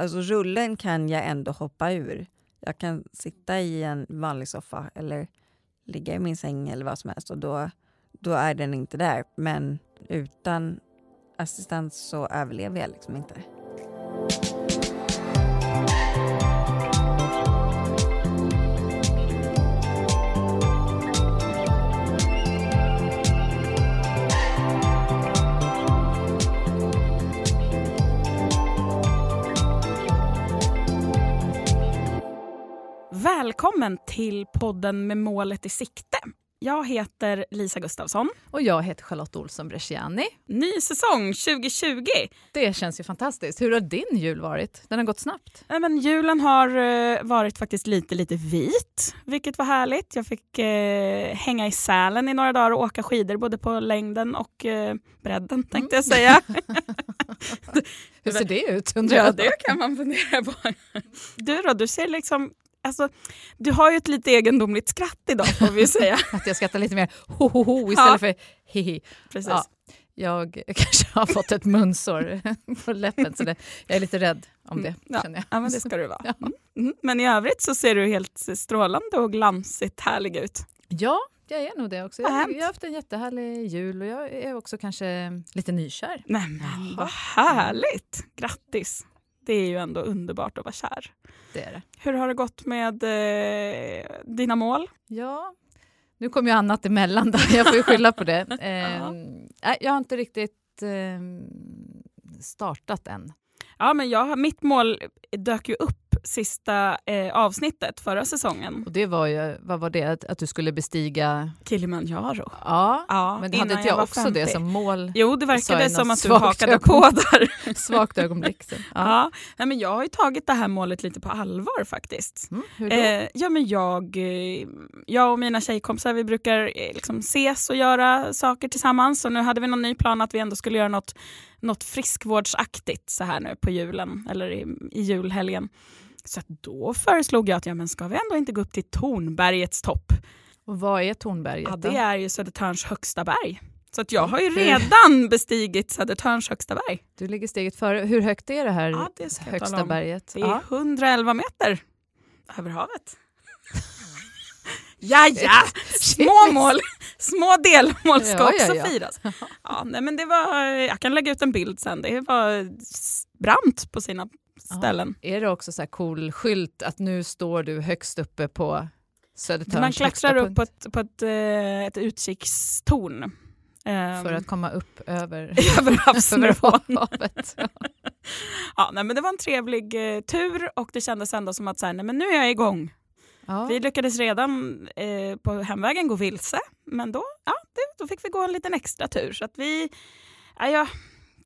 Alltså rullen kan jag ändå hoppa ur. Jag kan sitta i en vanlig soffa eller ligga i min säng eller vad som helst och då, då är den inte där. Men utan assistans så överlever jag liksom inte. Välkommen till podden med målet i sikte. Jag heter Lisa Gustafsson. Och jag heter Charlotte Olsson Bresciani. Ny säsong 2020. Det känns ju fantastiskt. Hur har din jul varit? Den har gått snabbt. Nej, men julen har uh, varit faktiskt lite, lite vit, vilket var härligt. Jag fick uh, hänga i Sälen i några dagar och åka skidor både på längden och uh, bredden tänkte jag säga. Hur ser det ut? Ja, det kan man fundera på. Du då, du ser liksom Alltså, du har ju ett lite egendomligt skratt idag får vi säga. att jag skrattar lite mer ho ho ho istället ja. för hihi. Precis. Ja, jag kanske har fått ett munsår på läppen så det, jag är lite rädd om mm, det. Ja, jag. ja men det ska du vara. Ja. Mm. mm. Men i övrigt så ser du helt strålande och glansigt härlig ut. Ja, jag är nog det också. Jag, jag har haft en jättehärlig jul och jag är också kanske lite nykär. Nej, men vad härligt! Grattis! Det är ju ändå underbart att vara kär. Det är det. Hur har det gått med eh, dina mål? Ja, nu kom ju annat emellan där. Jag får ju skylla på det. Eh, jag har inte riktigt eh, startat än. Ja, men jag, mitt mål dök ju upp sista eh, avsnittet förra säsongen. Och det var ju, vad var det, att, att du skulle bestiga? Kilimanjaro. Ja, ja men hade inte jag, jag också 50. det som mål? Jo, det verkade som att du hakade på där. svagt ögonblick. Så. Ja. ja. Nej, men jag har ju tagit det här målet lite på allvar faktiskt. Mm, hur då? Eh, ja, men jag, eh, jag och mina tjejkompisar vi brukar eh, liksom ses och göra saker tillsammans. Och nu hade vi någon ny plan att vi ändå skulle göra något, något friskvårdsaktigt så här nu på julen, eller i, i julhelgen. Så då föreslog jag att ja, men ska vi ändå inte gå upp till Tornbergets topp? Och vad är Tornberget? Ja, det är ju Södertörns högsta berg. Så att jag har ju redan bestigit Södertörns högsta berg. Du ligger steget före. Hur högt är det här ja, det högsta berget? Det är ja. 111 meter över havet. ja, ja! Små mål, små delmål ska ja, också ja, firas. Ja, nej, men det var, jag kan lägga ut en bild sen. Det var brant på sina ställen. Ja. Är det också så cool skylt att nu står du högst uppe på Södertörns Man klättrar upp på ett, på ett, eh, ett utkikstorn. För att komma upp över, över havsnivån. ja, nej, men det var en trevlig eh, tur och det kändes ändå som att så här, nej, men nu är jag igång. Ja. Vi lyckades redan eh, på hemvägen gå vilse, men då, ja, det, då fick vi gå en liten extra tur. Så att vi, ja, jag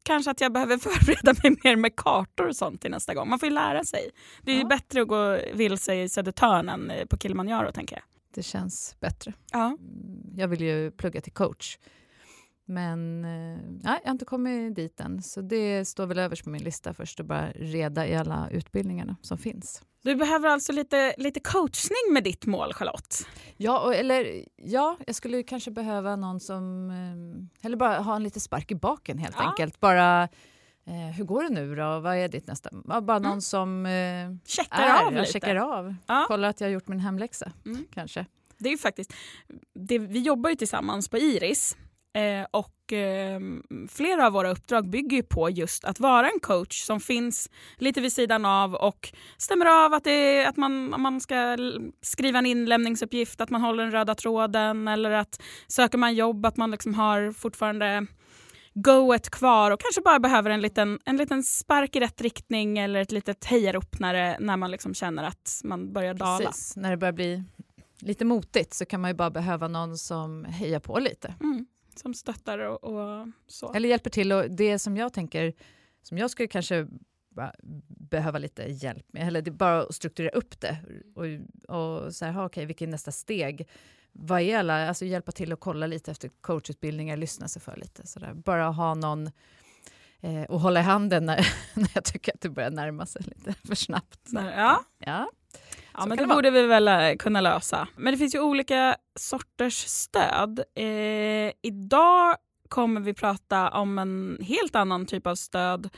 kanske att jag behöver förbereda mig mer med kartor och sånt till nästa gång. Man får ju lära sig. Det är ja. bättre att gå vilse i Södertörn än på Kilimanjaro tänker jag. Det känns bättre. Ja. Mm, jag vill ju plugga till coach. Men eh, jag har inte kommit dit än, så det står väl överst på min lista först att bara reda i alla utbildningarna som finns. Du behöver alltså lite, lite coachning med ditt mål, Charlotte? Ja, eller, ja, jag skulle kanske behöva någon som... Eh, eller bara ha en lite spark i baken helt ja. enkelt. Bara, eh, hur går det nu då? Vad är ditt nästa? Bara någon mm. som eh, checkar är, av lite. Checkar av. Ja. Kollar att jag har gjort min hemläxa, mm. kanske. Det är ju faktiskt... Det, vi jobbar ju tillsammans på Iris Eh, och eh, flera av våra uppdrag bygger på just att vara en coach som finns lite vid sidan av och stämmer av att, det, att man, man ska skriva en inlämningsuppgift, att man håller den röda tråden eller att söker man jobb att man liksom har fortfarande goet kvar och kanske bara behöver en liten, en liten spark i rätt riktning eller ett litet hejarop när, det, när man liksom känner att man börjar dala. Precis, när det börjar bli lite motigt så kan man ju bara behöva någon som hejar på lite. Mm som stöttar och, och, så. Eller hjälper till. Och det som jag tänker, som jag skulle kanske behöva lite hjälp med, eller det bara att strukturera upp det och, och så här, okej, vilket är nästa steg? Vad är alla, alltså hjälpa till att kolla lite efter coachutbildningar, lyssna sig för lite. Så där. Bara ha någon eh, och hålla i handen när, när jag tycker att det börjar närma sig lite för snabbt. Ja. ja. Ja, men det, det borde vi väl eh, kunna lösa. Men det finns ju olika sorters stöd. Eh, idag kommer vi prata om en helt annan typ av stöd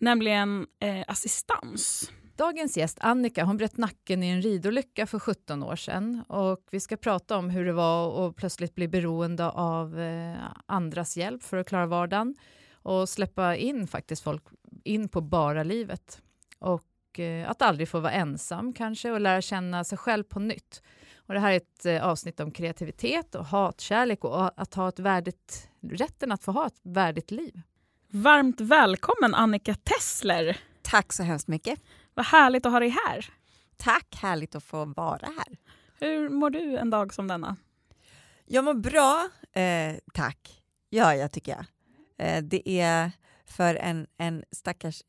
nämligen eh, assistans. Dagens gäst Annika hon bröt nacken i en ridolycka för 17 år sedan. Och vi ska prata om hur det var att plötsligt bli beroende av eh, andras hjälp för att klara vardagen och släppa in faktiskt folk in på bara livet. Och eh, att aldrig få vara ensam kanske och lära känna sig själv på nytt. Och det här är ett eh, avsnitt om kreativitet och hatkärlek och att ha ett värdigt, rätten att få ha ett värdigt liv. Varmt välkommen Annika Tessler. Tack så hemskt mycket. Vad härligt att ha dig här. Tack, härligt att få vara här. Hur mår du en dag som denna? Jag mår bra, eh, tack. Ja, jag tycker jag. Eh, det är för en, en stackars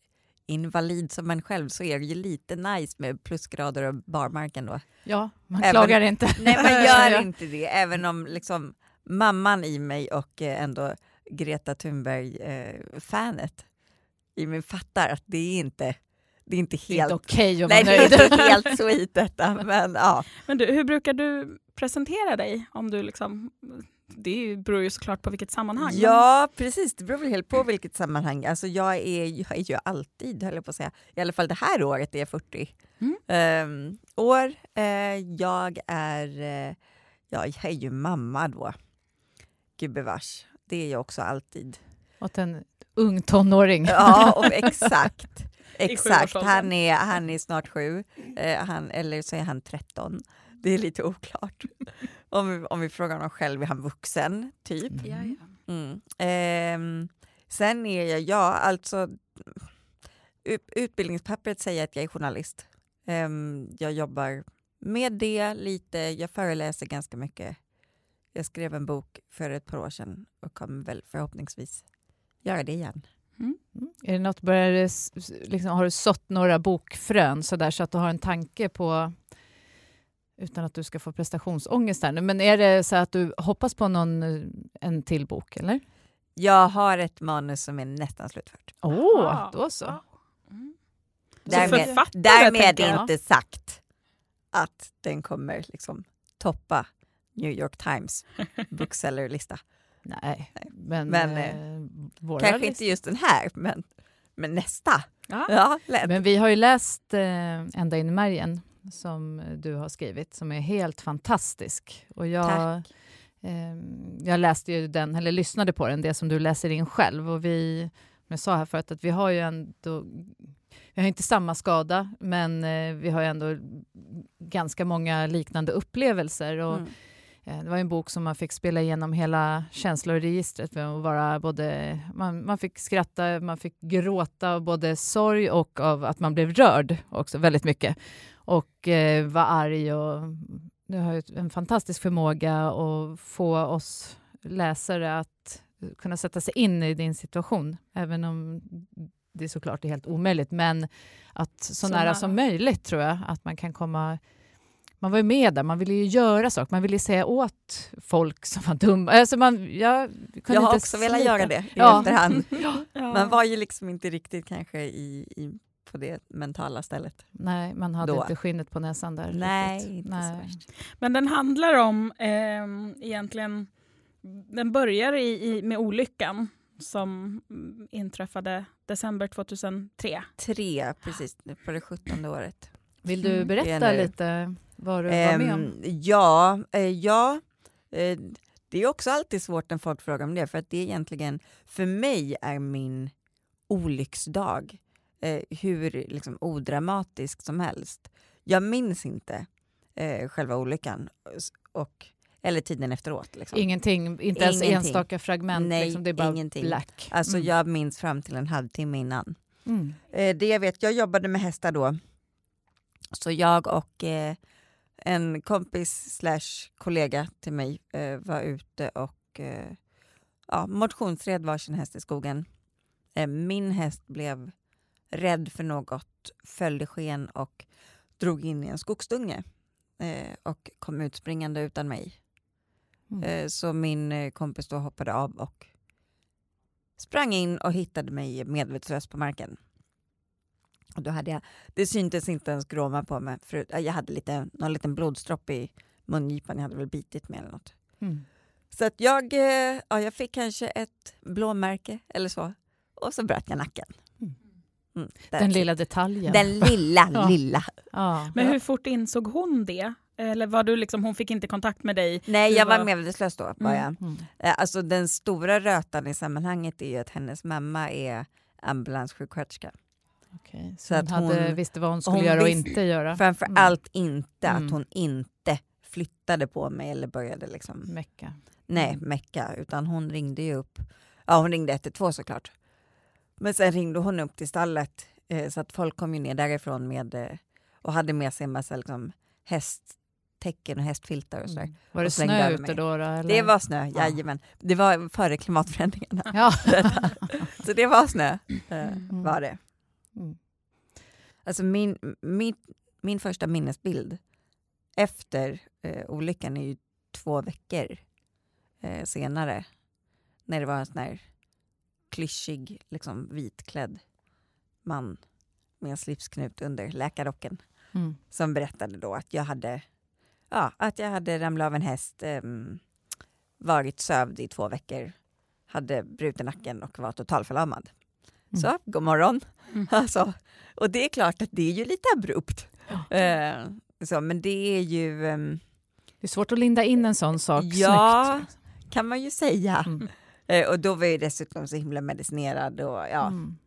invalid som man själv så är det ju lite nice med plusgrader och barmarken då. Ja, man Även- klagar inte. Nej, man gör inte det, även om liksom mamman i mig och eh, ändå Greta Thunberg-fanet i mig fattar att det är inte, det är inte Det är helt, inte okej att nej, vara det är nöjd. inte helt sweet detta, men ja. Men du, hur brukar du presentera dig? Om du liksom, det beror ju såklart på vilket sammanhang. Ja, precis. Det beror väl helt på vilket sammanhang. Alltså jag, är, jag är ju alltid, höll jag på att säga, i alla fall det här året är jag 40 Mm. Ehm, år. Eh, jag är, uh, ja, jag är ju mamma då. Gubevars. Det är jag också alltid. Åt en ung tonåring. Ja, och exakt. Exakt. Han är, han är snart sju, eh, han, eller så är han 13. Det är lite oklart. om, vi, om vi frågar honom själv är han vuxen, typ. Ja, ja. Mm. Ehm, sen är jag, ja, alltså ut, utbildningspappret säger att jag är journalist. Ehm, jag jobbar med det lite, jag föreläser ganska mycket. Jag skrev en bok för ett par år sedan och kommer väl förhoppningsvis göra det igen. Mm. Är det något, börjar det, liksom, har du sått några bokfrön så, där, så att du har en tanke på utan att du ska få prestationsångest här nu, men är det så att du hoppas på någon, eh, en till bok eller? Jag har ett manus som är nästan slutfört. Åh, Ah. då så. Mm. Så Därmed, författare, därmed inte sagt att den kommer liksom toppa New York Times booksellerlista. Nej, men, Men, eh, våra Kanske list- inte just den här, men, men nästa. Ja. Ja, lätt. Men vi har ju läst eh, Ända in i märgen som du har skrivit, som är helt fantastisk. Och jag, eh, jag läste ju den, eller lyssnade på den, det som du läser in själv. Och vi, som jag sa här förut, att vi har ju ändå, vi har inte samma skada, men eh, vi har ändå ganska många liknande upplevelser. Och, Mm. Eh, Det var en bok som man fick spela igenom hela känsloregistret vara både, man, man fick skratta, man fick gråta av både sorg och av att man blev rörd också väldigt mycket. Och eh, var arg och du har ju en fantastisk förmåga att få oss läsare att kunna sätta sig in i din situation, även om det såklart är helt omöjligt, men att så, Så nära, nära. som möjligt tror jag att man kan komma man var ju med där, man ville ju göra saker, man ville säga åt folk som var dumma. Alltså man, jag kunde Jag har inte också velat slita. göra det i Ja. efterhand. Ja. Man var ju liksom inte riktigt kanske i, i, på det mentala stället. Nej, man hade Då. inte skinnet på näsan där. Nej, riktigt. inte så Nej. värst. Men den handlar om ehm, egentligen, den börjar i, i, med olyckan som inträffade december 2003. Tre, precis, på det sjuttonde året. Vill du Mm. berätta lite vad du var med om? Ehm, ja, eh, ja eh, det är också alltid svårt när folk frågar om det, för att det är egentligen, för mig är min olycksdag eh, hur liksom, odramatisk som helst. Jag minns inte eh, själva olyckan, och, eller tiden efteråt. Liksom. Ingenting, inte ens Ingenting. enstaka fragment? Nej, liksom, det är bara ingenting. black. Alltså Mm. jag minns fram till en halvtimme innan. Mm. Eh, det jag vet, jag jobbade med hästar då. Så jag och eh, en kompis slash kollega till mig eh, var ute och eh, ja, motionsred varsin häst i skogen. Eh, min häst blev rädd för något, följde sken och drog in i en skogsdunge eh, och kom utspringande utan mig. Mm. Eh, så min eh, kompis då hoppade av och sprang in och hittade mig medvetslös på marken. Och då hade jag, det syntes inte ens gråma på mig, för jag hade lite, någon liten blodsdropp i mungipan, jag hade väl bitit mig eller något. Mm. Så att jag, eh, ja, jag fick kanske ett blåmärke eller så, och så bröt jag nacken. Mm. Mm, Den lilla detaljen. Den lilla, Ja. lilla. ja. Men hur fort insåg hon det? Eller var du liksom, hon fick inte kontakt med dig? Nej, Du jag var var- medvetslös då. Var jag. Mm. Eh, Alltså, den stora rötan i sammanhanget är ju att hennes mamma är ambulanssjuksköterska. Okej, Så, Så hon, att hade, hon- visste vad hon skulle hon göra och visste- inte göra. Framför Mm. allt inte Mm. att hon inte flyttade på mig eller började liksom, Mecka. nej, Mm. mecka. Utan hon ringde ju upp, ja hon ringde 112 såklart. Men sen ringde hon upp till stallet eh, så att folk kom ju ner därifrån med eh, och hade med sig en massa liksom, hästtäcken och hästfiltar och sådär. Mm. Var det snö ute då? då eller? Det var snö, Ja. jajamän. Det var före klimatförändringarna. Ja. Så det var snö, eh, Mm. var det. Mm. Alltså min, min, min första minnesbild efter eh, olyckan är ju två veckor eh, senare. När det var en sån här klyschig, liksom vitklädd man med en slipsknut under läkarrocken Mm. som berättade då att jag hade, ja, att jag hade ramlat av en häst, ehm, varit sövd i två veckor, hade bruten nacken och var totalförlamad. Mm. Så, god morgon. Mm. Alltså, och det är klart att det är ju lite abrupt. Eh, så, men det är ju, ehm, Det är svårt att linda in en sån sak Ja. snyggt. kan man ju säga. Mm. Eh, och då var jag dessutom så himla medicinerad och ja. Mm.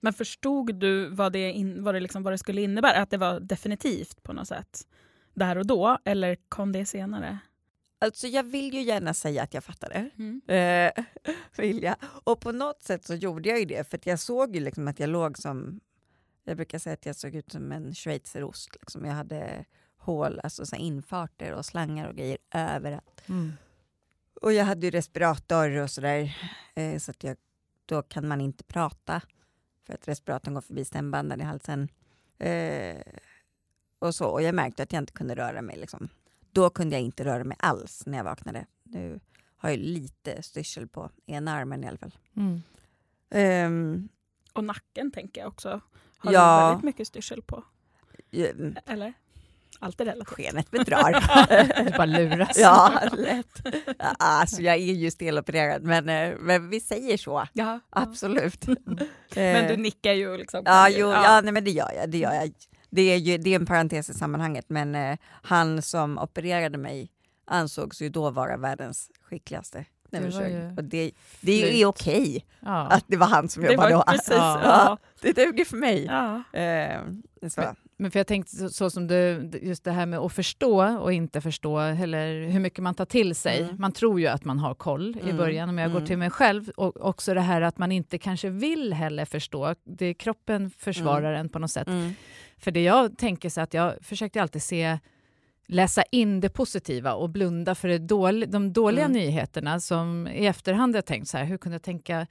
Men förstod du vad det, in, vad, det liksom, vad det skulle innebära? Att det var definitivt på något sätt där och då? Eller kom det senare? Alltså jag vill ju gärna säga att jag fattade. Mm. Eh, vill jag. Och på något sätt så gjorde jag ju det för jag såg ju liksom att jag låg som, jag brukar säga att jag såg ut som en schweizerost. Liksom. Jag hade hål, alltså så infarter och slangar och grejer överallt. Mm. Och jag hade ju respirator och sådär eh, så att jag, då kan man inte prata för att respiratorn går förbi stämbanden i halsen. Eh, och så, och jag märkte att jag inte kunde röra mig. Liksom. Då kunde jag inte röra mig alls när jag vaknade. Nu har jag lite styrsel på ena armen i alla fall. Mm. Ehm, Och nacken tänker jag också. Har Ja. du väldigt mycket styrsel på? ja, Eller? Allt är relativt. skenet bedrar. Du bara luras. ja, lätt. Ja, Alltså, jag är ju stelopererad, men, eh, men vi säger så. Ja. Absolut. Men du nickar ju liksom. Ja, jo, ja. nej, men det gör jag. Det, gör jag. Det, är ju, det är en parentes i sammanhanget, men eh, han som opererade mig ansågs ju då vara världens skickligaste Det ju Och det, det är okej Ja. att det var han som Det jobbade var då. precis. Ja. Ja. Det duger för mig. Ja. Eh, så. Men för jag tänkte så, så som du, just det här med att förstå och inte förstå, eller hur mycket man tar till sig. Mm. Man tror ju att man har koll i Mm. början, om jag går Mm. till mig själv. Och också det här att man inte kanske vill heller förstå. Det, kroppen försvarar en på något sätt. Mm. För det jag tänker så att jag försökte alltid se läsa in det positiva och blunda för det dål, de dåliga Mm. nyheterna som i efterhand har jag tänkt så här, hur kunde jag tänka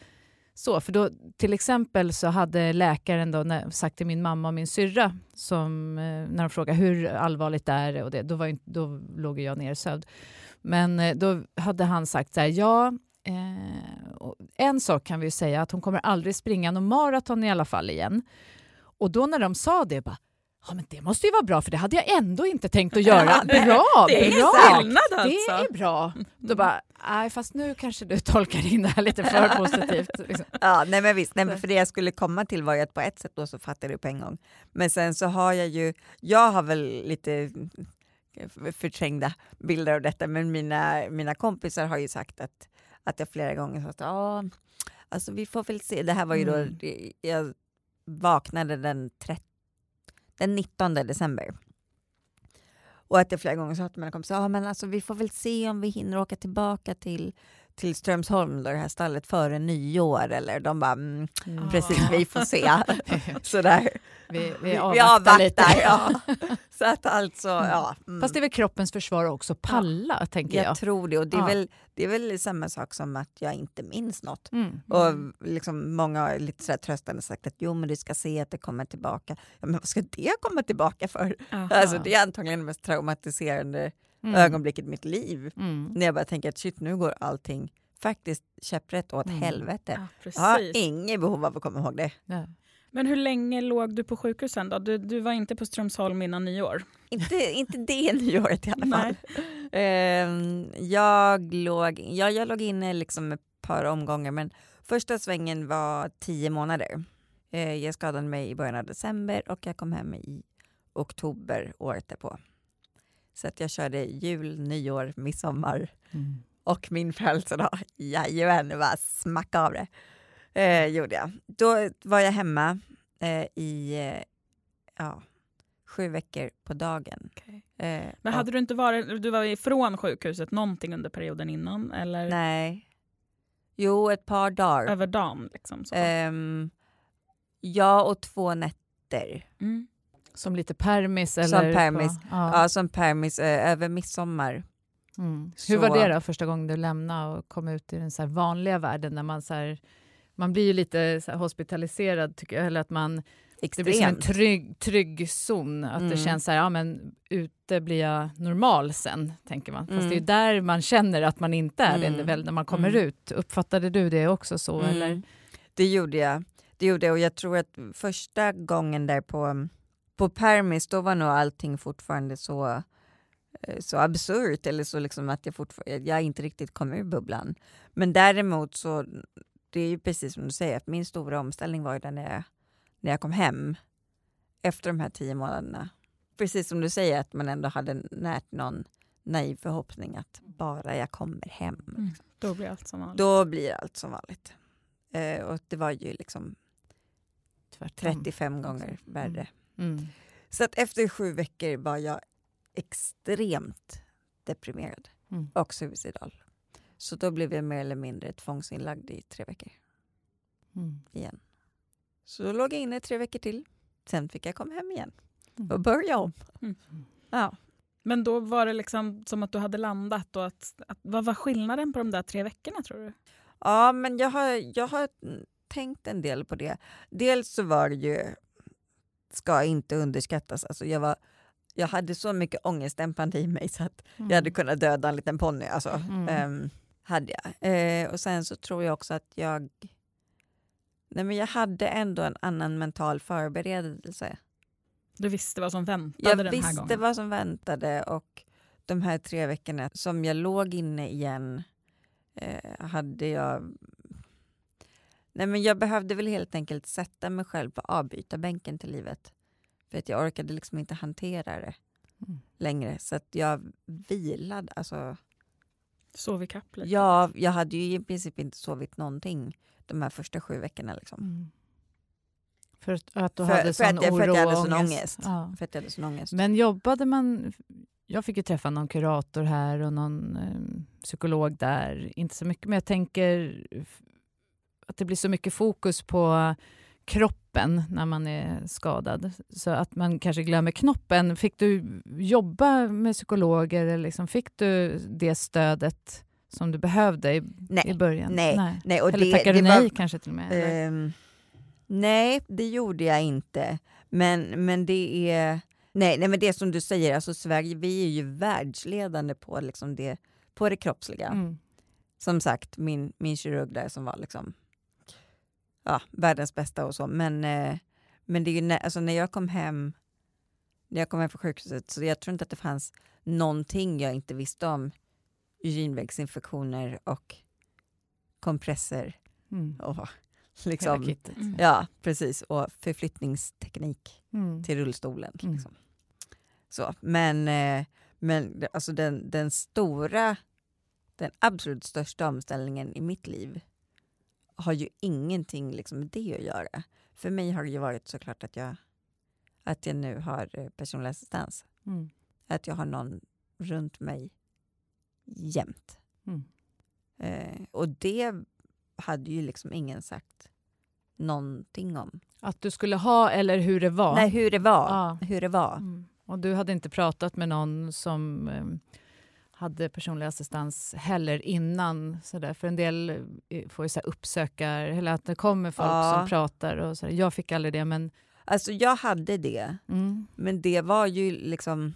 så? För då till exempel så hade läkaren då när, sagt till min mamma och min syrra som eh, när de frågade hur allvarligt det är och det, då, var ju, då låg jag nersövd. Men eh, då hade han sagt så här, ja eh, och en sak kan vi ju säga att hon kommer aldrig springa någon maraton i alla fall igen. Och då när de sa det, bara, ja men det måste ju vara bra för det hade jag ändå inte tänkt att göra. Bra, Det är bra! skillnad Det alltså. är bra. Då bara, nej fast nu kanske du tolkar in det här lite för positivt. Liksom. Ja, nej men visst, nej, men för det jag skulle komma till var ju att på ett sätt då så jag det på en gång. Men sen så har jag ju, jag har väl lite förträngda bilder av detta, men mina, mina kompisar har ju sagt att, att jag flera gånger sagt ja, alltså vi får väl se. Det här var ju då, Mm. jag vaknade den, 30, den 19 december. Och att jag flera gånger sa till mina kompisar, ah, men alltså vi får väl se om vi hinner åka tillbaka till till Strömsholm, då, det här stallet, före nyår. Eller de bara, mm, Mm. precis, vi får se. Sådär. Vi, vi avvaktar, vi avvaktar. lite. Ja. Så att alltså, ja. Mm. Fast det är väl kroppens försvar också, palla tänker jag jag. tror det. Och det är, Ja. väl, det är väl samma sak som att jag inte minns något. Mm. Och liksom många har lite sådär tröstande sagt att jo men du ska se att det kommer tillbaka. Ja, men vad ska det komma tillbaka för? Aha. Alltså, det är antagligen det mest traumatiserande Mm. ögonblicket i mitt liv. Mm. När jag bara tänker att shit nu går allting faktiskt käpprätt åt Mm. helvete. Ja, Jag har inget behov av att komma ihåg det. Ja. Men hur länge låg du på sjukhus sen då? Du, du var inte på Strömsholm innan nyår? Inte, inte det nyåret i alla fall. Ehm, jag, låg, ja, jag låg inne liksom ett par omgångar men första svängen var tio månader. Eh, jag skadade mig i början av december och jag kom hem i oktober året därpå. Så att jag körde jul, nyår, midsommar Mm. och min födelsedag. Jajamän, det var smacka av det. Eh, gjorde jag. Då var jag hemma eh, i eh, ja, sju veckor på dagen. Eh, Men och- hade du inte varit, du var ifrån sjukhuset någonting under perioden innan? Eller Nej. Jo, ett par dagar. över dagen? Liksom, så. Ehm, ja, och två nätter. Mm. Som lite permis? Eller Som permis. På, Ja. ja. som permis eh, över midsommar. Mm. Hur var det då första gången du lämnade och kom ut i den så här vanliga världen? När man, så här, man blir ju lite hospitaliserad, tycker jag. Eller att man, det blir som en trygg, trygg zon. Att det Mm. känns så här, ja men ute blir jag normal sen, tänker man. Fast Mm. det är ju där man känner att man inte är Mm. det väl, när man kommer Mm. ut. Uppfattade du det också så? Mm. Eller? Det gjorde jag. Det gjorde jag och jag tror att första gången där på, på permis då var nog allting fortfarande så, eh, så absurt eller så liksom att jag, jag inte riktigt kom ur bubblan. Men däremot så, det är ju precis som du säger, att min stora omställning var ju när jag, när jag kom hem efter de här tio månaderna. Precis som du säger, att man ändå hade närt någon naiv förhoppning att bara jag kommer hem Mm. Då blir allt som vanligt. då blir allt som vanligt. Eh, och det var ju liksom Tvärtom. 35 gånger värre. Mm. Så att efter sju veckor var jag extremt deprimerad Mm. och suicidal. Så då blev jag mer eller mindre tvångsinlagd i tre veckor Mm. igen. Så då låg jag inne tre veckor till. Sen fick jag komma hem igen Mm. och börja om. Mm. Ja. Men då var det liksom som att du hade landat. Och att, att, vad var skillnaden på de där tre veckorna tror du? ja, men jag har, jag har tänkt en del på det. Dels så var det ju, ska inte underskattas, alltså jag, var, jag hade så mycket ångestdämpande i mig så att Jag hade kunnat döda en liten ponny. Alltså. Mm. Ehm, hade jag. Eh, och sen så tror jag också att jag... Nej, men jag hade ändå en annan mental förberedelse. Du visste vad som väntade Jag den här visste gången? vad som väntade och de här tre veckorna som jag låg inne igen eh, hade jag... Nej, men jag behövde väl helt enkelt sätta mig själv på avbytarbänken till livet. För att jag orkade liksom inte hantera det Mm. längre. Så att jag vilade. Alltså, Sov ikapp lite? Ja, jag hade ju i princip inte sovit någonting de här första sju veckorna. Liksom. Mm. För att, du För- hade för att sån jag- för att oro jag hade och sån ångest. ångest. Ja. För att jag hade sån ångest. Men jobbade man... Jag fick ju träffa någon kurator här och någon eh, psykolog där. Inte så mycket, men jag tänker att det blir så mycket fokus på kroppen när man är skadad. Så att man kanske glömmer knoppen. Fick du jobba med psykologer? Eller liksom, fick du det stödet som du behövde i, i nej, början? nej, nej. Och Eller det, tackade det du var, nej kanske till och med? Ehm, nej, det gjorde jag inte. Men, men det är... Nej, nej, men det som du säger, alltså Sverige, vi är ju världsledande på, liksom det, på det kroppsliga. Mm. Som sagt, min, min kirurg där som var liksom, ja, världens bästa och så. Men, eh, men det är när, alltså när jag kom hem när jag kom hem från sjukhuset så jag tror inte att det fanns någonting jag inte visste om urinvägsinfektioner och kompresser Mm. och liksom. Mm. ja precis och förflyttningsteknik Mm. till rullstolen. Mm. Liksom. Så, men eh, men alltså den, den stora, den absolut största omställningen i mitt liv har ju ingenting liksom med det att göra. För mig har det ju varit såklart att jag, att jag nu har eh, personlig assistans. Mm. Att jag har någon runt mig jämt. Mm. Eh, och det hade ju liksom ingen sagt någonting om. Att du skulle ha eller hur det var? Nej, hur det var. Ja. Hur det var. Mm. Och du hade inte pratat med någon som eh, hade personlig assistans heller innan? Så där. För en del eh, får ju så här uppsökar, eller att det kommer folk Ja. som pratar. Och så där. Jag fick aldrig det, men... Alltså jag hade det, Mm. men det var ju liksom...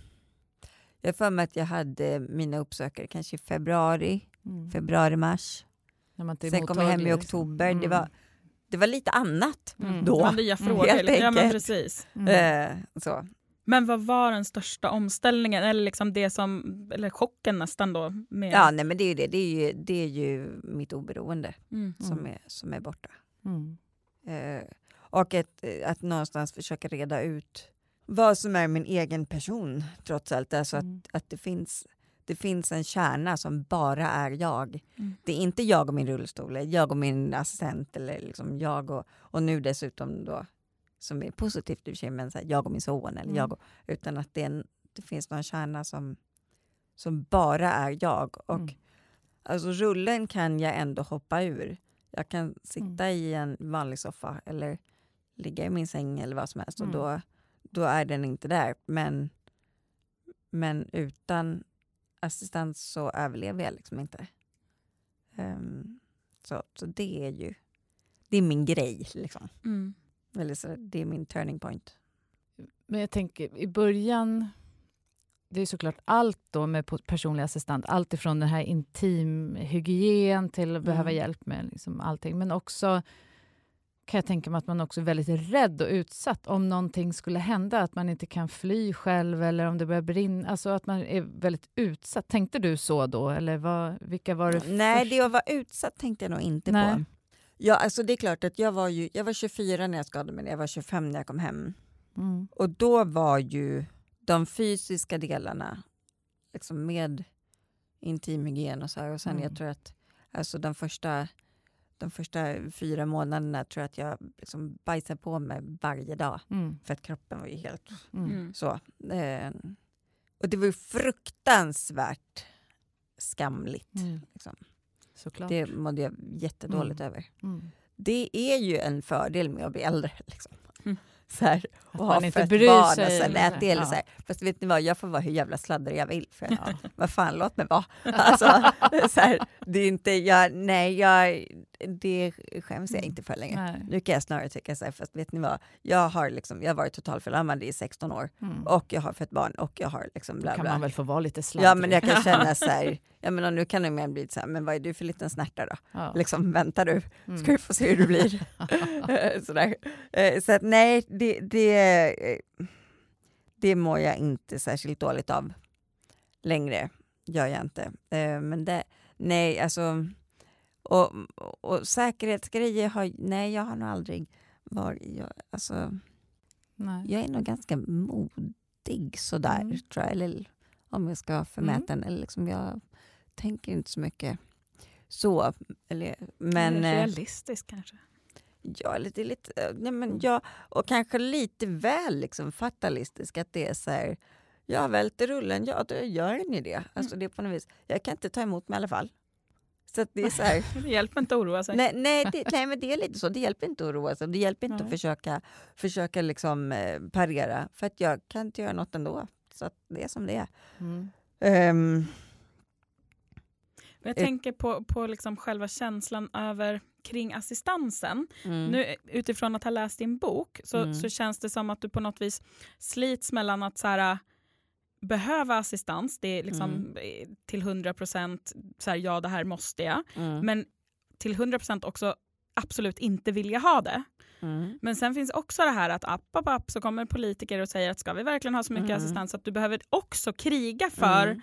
Jag har för mig att jag hade mina uppsökare kanske i februari, Mm. februari, mars. När man inte är Sen kom jag hem i liksom. oktober. Det, Mm. var, det var lite annat Mm. då. Det nya frågor. Helt ja, men enkelt. precis. Mm. Eh, så. Men vad var den största omställningen, eller liksom det som, eller chocken nästan då? Med, Ja, nej, men det är ju det. Det är ju, det är ju mitt oberoende mm. som, Mm. är, som är borta. Mm. Eh, och ett, att någonstans försöka reda ut vad som är min egen person trots allt. Alltså Mm. att, att det, finns, det finns en kärna som bara är jag. Mm. Det är inte jag och min rullstol, eller jag och min assistent eller liksom jag och, och nu dessutom då som är positivt i och för sig, men så här, jag och min son eller Mm. jag och, utan att det, en, det finns någon kärna som, som bara är jag. Och Mm. alltså rullen kan jag ändå hoppa ur. Jag kan sitta Mm. i en vanlig soffa eller ligga i min säng eller vad som helst Mm. och då, då är den inte där. Men, men utan assistans så överlever jag liksom inte. Ehm, så, så det är ju det är min grej. Liksom. Mm. Eller så, det är min turning point. Men jag tänker i början, det är såklart allt då med personlig assistent, allt ifrån den här intimhygien till att behöva Mm. hjälp med liksom allting, men också kan jag tänka mig att man också är väldigt rädd och utsatt om någonting skulle hända, att man inte kan fly själv eller om det börjar brinna, alltså att man är väldigt utsatt. Tänkte du så då, eller vad, vilka var det Nej, först? det att vara utsatt tänkte jag nog inte Nej. på. Ja, alltså det är klart att jag var, ju, jag var 24 när jag skadade mig, jag var 25 när jag kom hem. Mm. Och då var ju de fysiska delarna liksom med intimhygien och så här. Och sen Mm. jag tror att alltså de första, de första fyra månaderna tror jag att jag liksom bajsade på mig varje dag. Mm. För att kroppen var ju helt Mm. Mm. så. Eh, och det var ju fruktansvärt skamligt. Mm. Liksom. Såklart. Det mådde jag jättedåligt Mm. över. Mm. Det är ju en fördel med att bli äldre. Liksom. Mm. Så här, Att och ha fött barn sig och sen äta. Eller ja. så här. Fast vet ni vad, jag får vara hur jävla sladdrig jag vill. För Ja. vad fan, låt mig vara. Alltså, så här, det är inte, jag, nej, jag, det skäms jag inte för längre. Nej. Nu kan jag snarare tycka så här, fast vet ni vad, jag har, liksom, jag har varit totalförlamad i 16 år Mm. och jag har fött barn och jag har liksom bla kan bla. man väl få vara lite sladdrig. Ja men jag kan känna så här, jag menar, nu kan det mer bli så här, men vad är du för liten snärta då? Ja. Liksom väntar du, Mm. ska du få se hur det blir. Sådär. Eh, Så att nej, det, det, eh, det mår jag inte särskilt dåligt av längre. Gör jag inte. Eh, Men det, nej, alltså... Och, och säkerhetsgrejer har... Nej, jag har nog aldrig varit... Jag, alltså, Nej. jag är nog ganska modig sådär, Mm. tror jag. Eller om jag ska vara förmäten. Eller liksom jag tänker inte så mycket så. Eller, men... eh, Realistisk kanske. Ja, eller det är lite, eh, nej men Mm. ja, och kanske lite väl liksom fatalistisk att det är så här, jag välter rullen, ja då gör ni det. Alltså Mm. det är på något vis, jag kan inte ta emot mig i alla fall. Så att det är så här, Det hjälper inte att oroa sig. nej, nej, det, nej men det är lite så, det hjälper inte att oroa sig, det hjälper inte att Nej. försöka, försöka liksom eh, parera, för att jag kan inte göra något ändå. Så att det är som det är. Mm. Ehm, Jag Eh. tänker på, på liksom själva känslan över kring assistansen. mm. Nu, utifrån att ha läst din bok så, Mm. så känns det som att du på något vis slits mellan att så här, behöva assistans, det är liksom Mm. eh, till 100 procent ja det här måste jag, Mm. men till 100 procent också absolut inte vilja ha det. Mm. Men sen finns också det här att app, app, app så kommer politiker och säger att ska vi verkligen ha så mycket Mm. assistans att du behöver också kriga för Mm.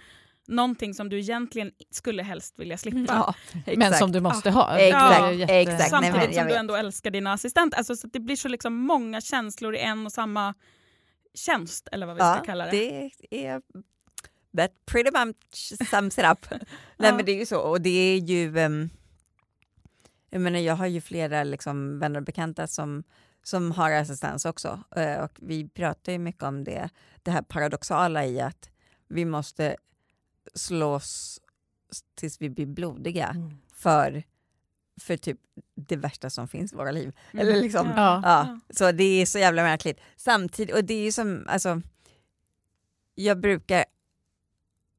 någonting som du egentligen skulle helst vilja slippa. Ja, Men exakt. som du måste ha. Exakt, Det är jätte- exakt. Nej, Samtidigt men jag som du vet. ändå älskar dina assistenter. Alltså, så att det blir så liksom många känslor i en och samma tjänst, eller vad vi ska kalla det. det är... That pretty much sums it up. Nej, men det är ju så. Och det är ju... Um, jag, menar, jag har ju flera liksom, vänner och bekanta som, som har assistans också. Eh, och vi pratar ju mycket om det, det här paradoxala i att vi måste slåss tills vi blir blodiga Mm. för, för typ det värsta som finns i våra liv. Mm. Eller liksom, Ja. Ja, så det är så jävla märkligt. Samtidigt, och det är ju som, alltså, jag brukar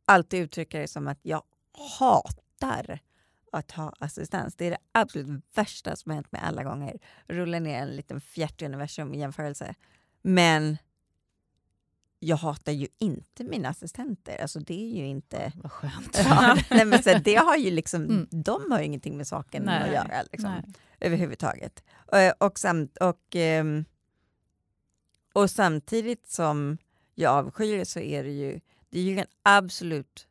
alltid uttrycka det som att jag hatar att ha assistans. Det är det absolut värsta som har hänt mig alla gånger. Rulla ner en liten fjärt i universum i jämförelse. Men jag hatar ju inte mina assistenter. Alltså det är ju inte... Vad skönt. Ja, nej, men så det har ju liksom, Mm. De har ju ingenting med saken Nej. att göra. Liksom Nej. överhuvudtaget. Eh, Och, samt, och, ehm, och samtidigt som jag avskyr så är det ju, det är ju den absolut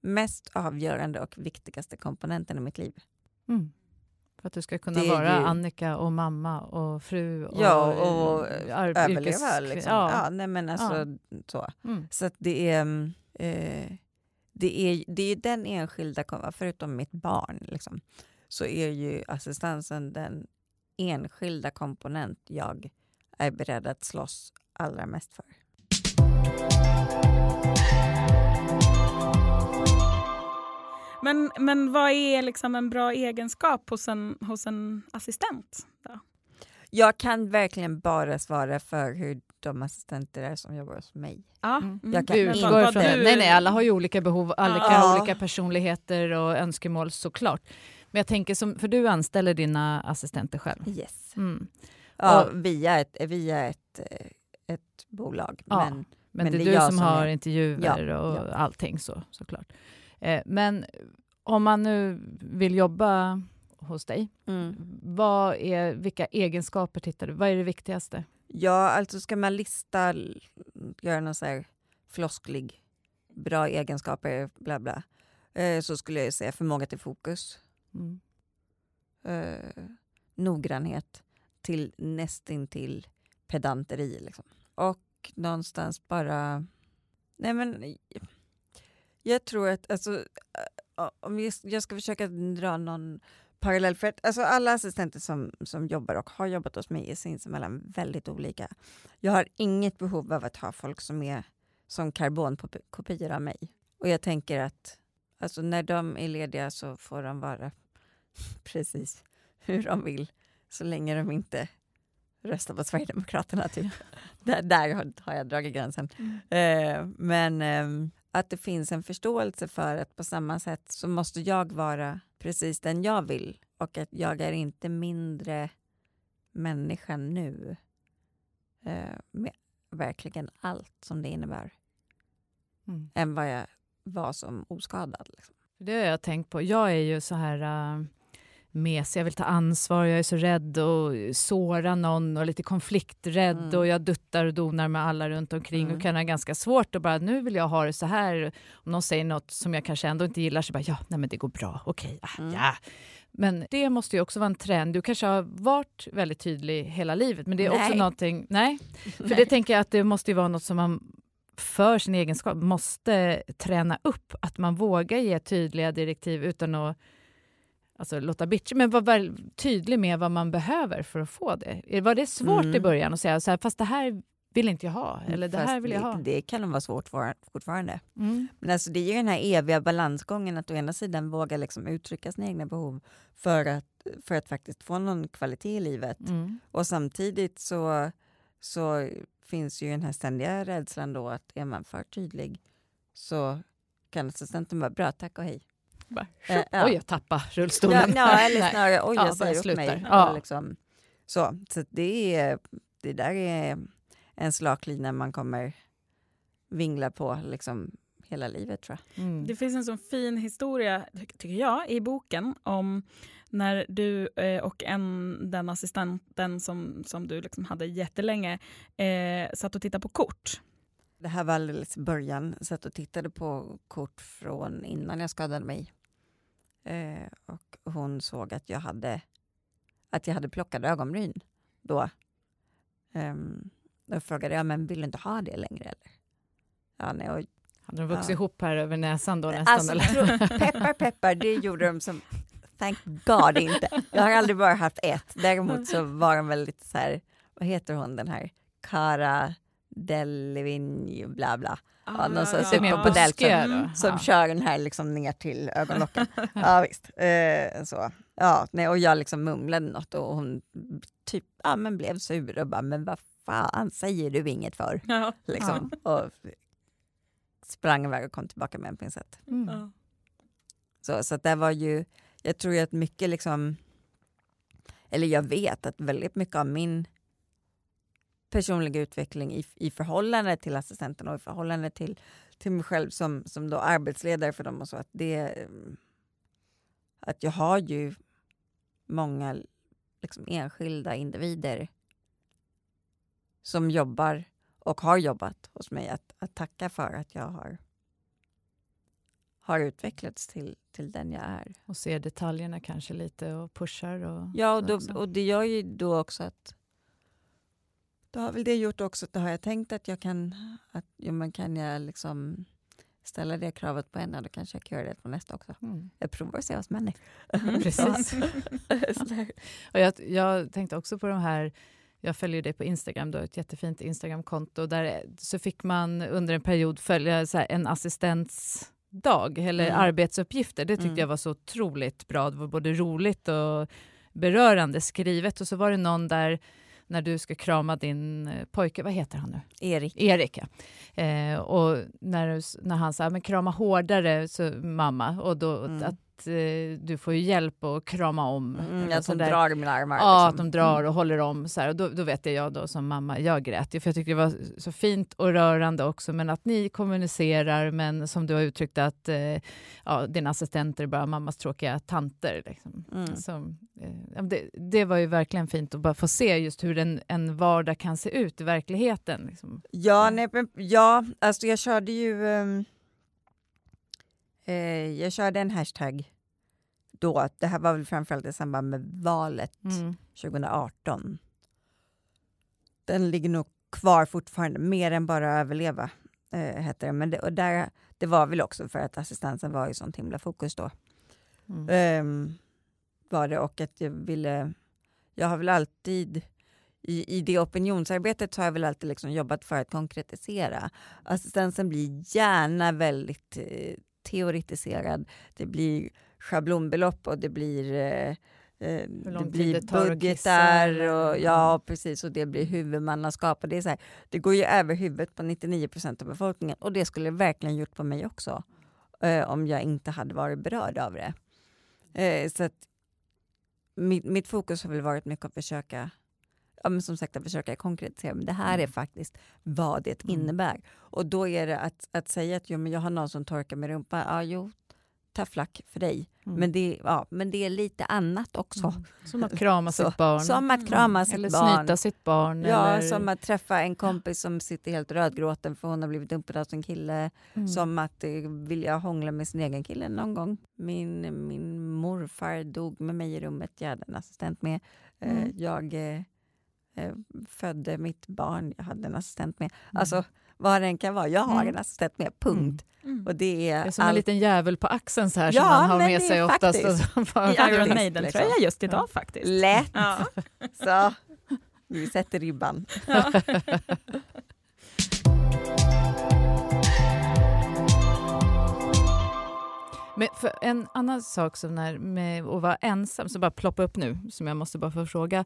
mest avgörande och viktigaste komponenten i mitt liv. Mm. För att du ska kunna vara ju- Annika och mamma och fru och, Ja, och ar- överleva. yrkes- Liksom. Ja. Ja. nej, men alltså, så. Mm. så det är... mm, Eh, det är det är den enskilda, förutom mitt barn, liksom, så är ju assistansen den enskilda komponent jag är beredd att slåss allra mest för. Men, men vad är liksom en bra egenskap hos en, hos en assistent? Då? Jag kan verkligen bara svara för hur de assistenter är som jobbar hos mig. Ja. Mm. Jag kan Du utgår ifrån det. du- Nej, nej, alla har ju olika behov, alla Ja. olika personligheter och önskemål såklart. Men jag tänker, som, för du anställer dina assistenter själv. Yes. Mm. Ja, Och- via ett, via ett, eh, ett bolag. Ja. Men, Men, Men det är det är du jag som som har är- intervjuer Ja, och ja. allting så, såklart. Eh, men om man nu vill jobba hos dig, mm. vad är, vilka egenskaper tittar du? Vad är det viktigaste? Ja, alltså ska man lista, göra någon så här flosklig, bra egenskaper, bla bla, eh, så skulle jag säga förmåga till fokus, Mm. eh, noggrannhet till nästintill pedanteri. Liksom. Och någonstans bara... Nej men, jag tror att... Alltså, eh, om jag, jag ska försöka dra någon parallell. För att, alltså, alla assistenter som, som jobbar och har jobbat hos mig är sinsemellan väldigt olika. Jag har inget behov av att ha folk som är som karbonkopior av mig. Och jag tänker att alltså, när de är lediga så får de vara precis hur de vill så länge de inte röstar på Sverigedemokraterna. Typ. där, där har- jag dragit gränsen. Eh, men ehm, att det finns en förståelse för att på samma sätt så måste jag vara precis den jag vill och att jag är inte mindre människa nu eh, med verkligen allt som det innebär Mm. än vad jag var som oskadad. Liksom. Det har jag tänkt på. Jag är ju så här uh, mesig, jag vill ta ansvar, jag är så rädd att såra någon och lite konflikträdd Mm. och jag duttar och donar med alla runt omkring Mm. och kan ha ganska svårt att bara, nu vill jag ha det så här. Om någon säger något som jag kanske ändå inte gillar så bara, ja, nej men det går bra, okej, ah, Mm. ja. Men det måste ju också vara en trend. Du kanske har varit väldigt tydlig hela livet, men det är också Nej. någonting, nej, för det tänker jag att det måste ju vara något som man för sin egenskap måste träna upp. Att man vågar ge tydliga direktiv utan att alltså, låta bitchig, men vara väl tydlig med vad man behöver för att få det. Var det svårt Mm. i början att säga så här, fast det här vill inte jag ha, eller det Fast här vill jag det, ha? Det kan nog vara svårt for, fortfarande. Mm. Men alltså det är ju den här eviga balansgången att å ena sidan våga liksom uttrycka sina egna behov för att, för att faktiskt få någon kvalitet i livet. Mm. Och samtidigt så, så finns ju den här ständiga rädslan då att är man för tydlig så kan assistenten bara bra, tack och hej. Bara, Eh, ja. Oj, jag tappade rullstolen. Ja, ja, eller snarare oj, Ja, jag säger bara upp mig. Ja. Liksom, så så det, är, det där är en slaklina man kommer vingla på liksom hela livet tror jag. Mm. Det finns en sån fin historia, ty- tycker jag, i boken om när du eh, och en, den assistenten som, som du liksom hade jättelänge eh, satt och tittade på kort. Det här var alldeles början, satt och tittade på kort från innan jag skadade mig. Eh, och hon såg att jag hade, att jag hade plockade ögonbryn då. Um, då frågade jag, men vill du inte ha det längre eller? Ja, nej, och, Hade de vuxit Ja. ihop här över näsan då nästan? alltså, eller? peppar peppar, det gjorde de som, thank God inte. Jag har aldrig bara haft ett. Däremot så var de väldigt så här, vad heter hon den här, Cara Delevingne, bla bla. Ja, någon sån Lite super mer på Delta. buskiga då? Mm. Som Ja. kör den här liksom ner till ögonlocken. ja visst. Eh, så. Ja, nej, och jag liksom mumlade något och hon typ, ja, men blev sur och bara, men vad fan säger du inget för? Ja. Liksom. Och sprang iväg och kom tillbaka med en pincett. Mm. Ja. Så, så det var ju, jag tror ju att mycket liksom, eller jag vet att väldigt mycket av min personliga utveckling i, i förhållande till assistenten och i förhållande till, till mig själv som, som då arbetsledare för dem och så, att det mm, att jag har ju många liksom enskilda individer som jobbar och har jobbat hos mig att, att tacka för att jag har har utvecklats till, till den jag är. Och ser detaljerna kanske lite och pushar. Och Ja, och, då, och det gör ju då också att då har väl det gjort också att då har jag tänkt att jag kan, att, ja, men kan jag liksom ställa det kravet på en, då kanske jag kan göra det på nästa också. Mm. Jag provar och ser vad som händer. Precis. Sådär. Och jag, jag tänkte också på de här, jag följer dig på Instagram, du har ett jättefint Instagramkonto. Där så fick man under en period följa så här, en assistentsdag eller Mm. arbetsuppgifter. Det tyckte Mm. jag var så otroligt bra. Det var både roligt och berörande skrivet. Och så var det någon där när du ska krama din eh, pojke, vad heter han nu? Erik. Erik, ja. Eh, och när, när han sa men krama hårdare, så, mamma, och då, Mm. att eh, du får hjälp att krama om. Mm, att de drar i mina armar. Ja, liksom. att de drar och håller om. Så här. Och då, då vet jag, jag då, som mamma, jag grät för jag tyckte det var så fint och rörande också. Men att ni kommunicerar, men som du har uttryckt att eh, ja, dina assistenter är bara mammas tråkiga tanter. Liksom. Mm. Så, eh, det, det var ju verkligen fint att bara få se just hur en, en vardag kan se ut i verkligheten. Liksom. Ja, nej, men, ja, alltså jag körde ju... eh, jag körde en hashtag då. Det här var väl framförallt i samband med valet Mm. 2018. Den ligger nog kvar fortfarande, mer än bara överleva. Eh, heter det. Men det, och där, det var väl också för att assistansen var i sånt himla fokus då. Mm. Ehm, var det och att jag ville... Jag har väl alltid... I, I det opinionsarbetet så har jag väl alltid liksom jobbat för att konkretisera. Assistansen blir gärna väldigt eh, teoretiserad. Det blir schablonbelopp och det blir, eh, eh, det blir det budgetar. Och, eller- ja, precis. Och det blir huvudmannaskap. Och det, är så här, det går ju över huvudet på 99 procent av befolkningen. Och det skulle det verkligen gjort på mig också. Eh, om jag inte hade varit berörd av det. Eh, så att mitt, mitt fokus har väl varit mycket att försöka Ja, men som sagt att försöka konkretisera, men det här är faktiskt vad det Mm. innebär. Och då är det att, att säga att jo, men jag har någon som torkar med rumpan, ja jo, ta flack för dig. Mm. Men, det, ja, men det är lite annat också. Mm. Som att krama Så, sitt barn. Som att krama sitt eller barn. snyta sitt barn. Ja, eller... som att träffa en kompis som sitter helt rödgråten för hon har blivit dumpad av sin kille. Mm. Som att eh, vilja hångla med sin egen kille någon gång. Min, min morfar dog med mig i rummet, jag hade en assistent med. Eh, Mm. Jag eh, födde mitt barn, jag hade en assistent med. Mm. Alltså vad det än kan vara, jag har Mm. en assistent med, punkt. Mm. Och det är, Det är som en allt- liten jävel på axeln så här Ja, som man har men med sig oftast. I Iron Maiden-tröja liksom. just idag faktiskt. lätt. Ja. Så, vi sätter ribban. Men för en annan sak som när, med att vara ensam, som bara ploppar upp nu, som jag måste bara få fråga.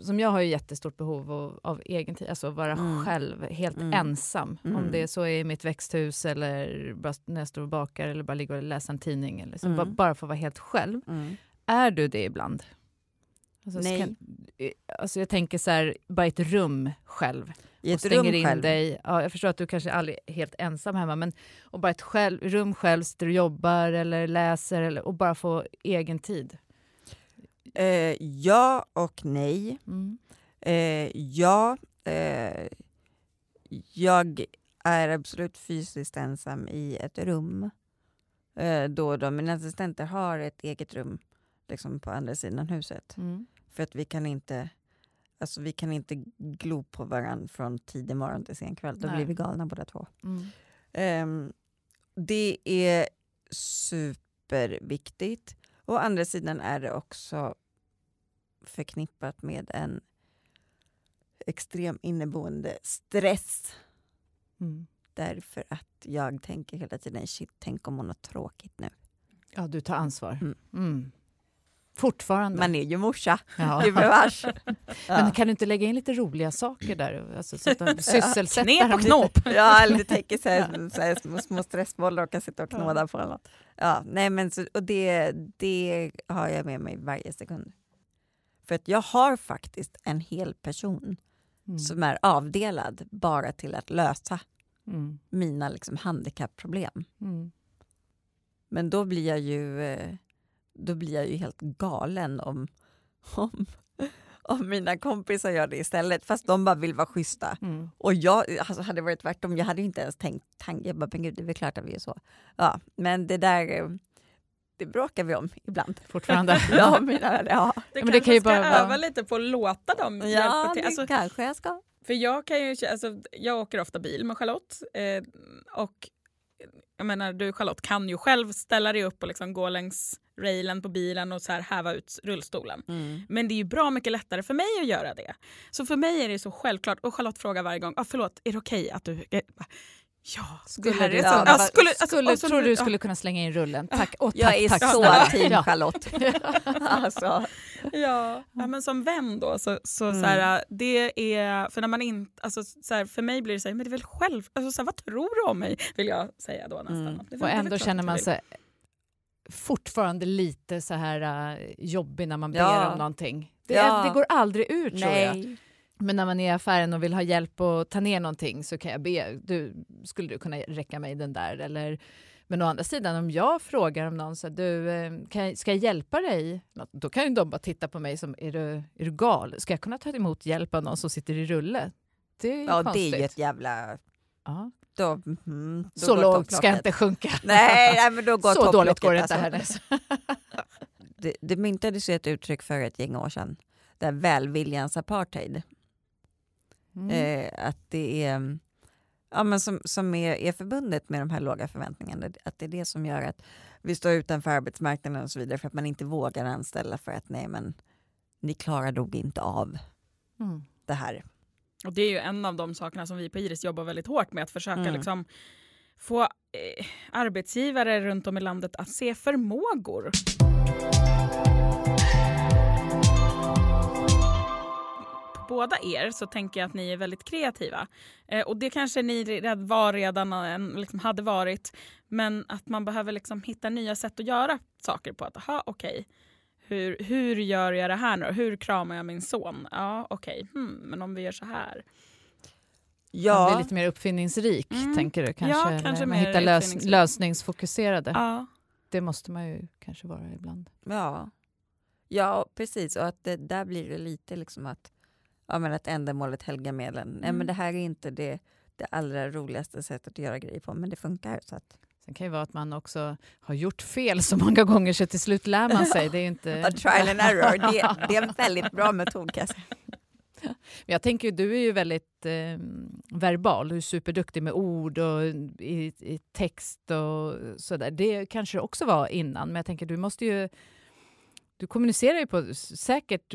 Som jag har ju jättestort behov av, av egen tid, alltså vara Mm. själv, helt Mm. ensam. Om Mm. det så är i mitt växthus eller bara när jag står och bakar eller bara ligger och läser en tidning. Eller så. Mm. bara, bara få vara helt själv. Mm. Är du det ibland? Alltså, Nej. Kan, alltså jag tänker så här, bara ett rum själv. I och ett stänger rum in själv. dig. Ja, jag förstår att du kanske aldrig är helt ensam hemma, men och bara ett själv, rum själv, sitter och jobbar eller läser eller, och bara få egen tid. Eh, ja och nej. Mm. Eh, ja, eh, jag är absolut fysiskt ensam i ett rum. Eh, då och då. Mina assistenter har ett eget rum liksom på andra sidan huset. Mm. För att vi kan inte Alltså vi kan inte glo på varandra från tidig morgon till sen kväll. Då Nej. blir vi galna båda två. Mm. Ehm, det är superviktigt. Å andra sidan är det också förknippat med en extrem inneboende stress. Mm. Därför att jag tänker hela tiden, shit, tänk om hon har tråkigt nu. Ja, du tar ansvar. Mm. Mm. Fortfarande. Man är ju morsa, ja. gubevars. Men ja. kan du inte lägga in lite roliga saker där? Alltså, så att de sysselsätter Knep och knåp. Ja, eller tänker så här, så här små, små stressbollar och kan sitta och knåda på något. Ja, nej men så, och det, det har jag med mig varje sekund. För att jag har faktiskt en hel person Mm. som är avdelad bara till att lösa Mm. mina liksom, handikappproblem. Mm. Men då blir jag ju, eh, då blir jag ju helt galen om, om, om mina kompisar gör det istället fast de bara vill vara schyssta. Mm. Och jag alltså, hade det varit tvärtom, jag hade inte ens tänkt tanken. Jag bara, men gud, det är väl klart att vi är så. Ja, men det där, eh, det bråkar vi om ibland. Fortfarande. ja, mina, ja. Du men det kan ju ska bara vara- öva lite på att låta dem ja hjälpa till. det Alltså, kanske jag ska. För jag kan ju, alltså, jag åker ofta bil med Charlotte eh, och jag menar du Charlotte kan ju själv ställa dig upp och liksom gå längs railen på bilen och så här häva ut rullstolen. Mm. Men det är ju bra mycket lättare för mig att göra det. Så för mig är det så självklart. Och Charlotte frågar varje gång, ah, förlåt, är det okej att du... Bara, Ja, det här är du, så... ja, ja, skulle, skulle, alltså, skulle, och så- tror du ja. skulle kunna slänga in rullen? Tack. Och tack, Jag är tack, så snälla. team. Charlotte. alltså, Ja, ja, men som vän då så, så, Mm. så här, det är, för när man inte, alltså så här, för mig blir det så här, men det är väl själv, alltså så här, vad tror du om mig? Vill jag säga då nästan. Mm. Det Och ändå känner man du sig fortfarande lite så här uh, jobbig när man ber Ja. om någonting. Det, Ja. det går aldrig ur tror jag. nej. Men när man är i affären och vill ha hjälp att ta ner någonting så kan jag be, du, skulle du kunna räcka mig den där? Eller, men å andra sidan om jag frågar om någon så du, eh, kan jag, ska jag hjälpa dig? Då kan ju de bara titta på mig som, är du, är du gal? Ska jag kunna ta emot hjälp av någon som sitter i rulle? Det är ju Ja, det konstigt. är ju ett jävla... ja. Då, mm, då Så lågt ska jag inte sjunka. Nej, nej, men då går så dåligt går det inte alltså. Det, det myntades ju ett uttryck för ett gäng år sedan, där välviljans apartheid. Mm. Eh, att det är, ja, men som, som är, är förbundet med de här låga förväntningarna. Att det är det som gör att vi står utanför arbetsmarknaden och så vidare för att man inte vågar anställa för att nej men ni klarar nog inte av Mm. det här. Och det är ju en av de sakerna som vi på Iris jobbar väldigt hårt med, att försöka Mm. liksom få eh, arbetsgivare runt om i landet att se förmågor. På båda er så tänker jag att ni är väldigt kreativa. Eh, och det kanske ni var redan, liksom hade varit. Men att man behöver liksom hitta nya sätt att göra saker på. Att, aha, okej. Hur, hur gör jag det här nu? Hur kramar jag min son? Ja, okej. Hmm, men om vi gör så här. Man Ja, blir lite mer uppfinningsrik, Mm. tänker du? Kanske, Ja, kanske man mer hittar lös, lösningsfokuserade. Ja. Det måste man ju kanske vara ibland. ja. ja, precis. Och att det, där blir det lite liksom att, ja, men att ändamålet helgar medlen. Nej, Mm. men det här är inte det, det allra roligaste sättet att göra grejer på, men det funkar. Så att, Sen kan det vara att man också har gjort fel så många gånger så till slut lär man sig. Det är ju inte... trial and error, det, det är en väldigt bra metod kan jag säga. Men jag tänker ju, du är ju väldigt eh, verbal, du är superduktig med ord och i, i text och sådär. Det kanske också var innan, men jag tänker du måste ju... Du kommunicerar ju på säkert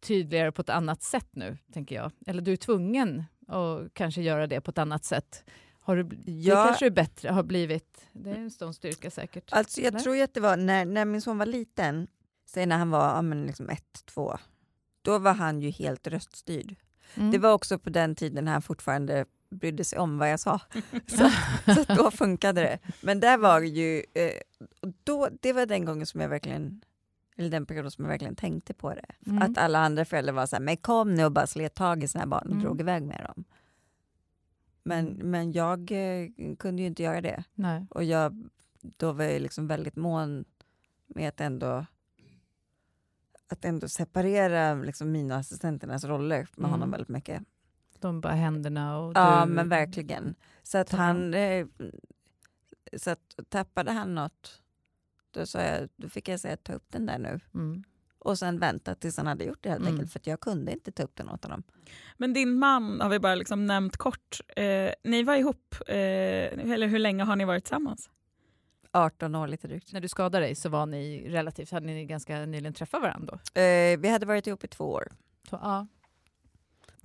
tydligare på ett annat sätt nu, tänker jag. Eller du är tvungen att kanske göra det på ett annat sätt. Har du, Det Ja. kanske är bättre, har blivit. Det är en stor styrka säkert. Alltså jag Eller? tror att det var när, när min son var liten, säg när han var ja, men liksom ett, två, då var han ju helt röststyrd. Mm. Det var också på den tiden han fortfarande brydde sig om vad jag sa. Så, så då funkade det. Men där var det ju, eh, då, det var den gången som jag verkligen, eller den perioden som jag verkligen tänkte på det. Mm. Att alla andra föräldrar var så här, men kom nu och bara slet tag i sina barn och Mm. drog iväg med dem. Men, men jag eh, kunde ju inte göra det. Nej. Och jag, då var jag liksom väldigt mån med att ändå, att ändå separera liksom mina assistenternas roller med Mm. honom väldigt mycket. De bara händerna och Ja, du... men verkligen. Så att han... Eh, så att tappade han något, då, sa jag, då fick jag säga ta upp den där nu. Mm. Och sen vänta tills han hade gjort det helt Mm. enkelt. För att jag kunde inte ta upp den åt honom. Men din man har vi bara liksom nämnt kort. Eh, ni var ihop, eh, eller hur länge har ni varit tillsammans? 18 år lite drygt. När du skadade dig så var ni relativt, hade ni ganska nyligen träffat varandra då? Eh, vi hade varit ihop i två år. Så, ja.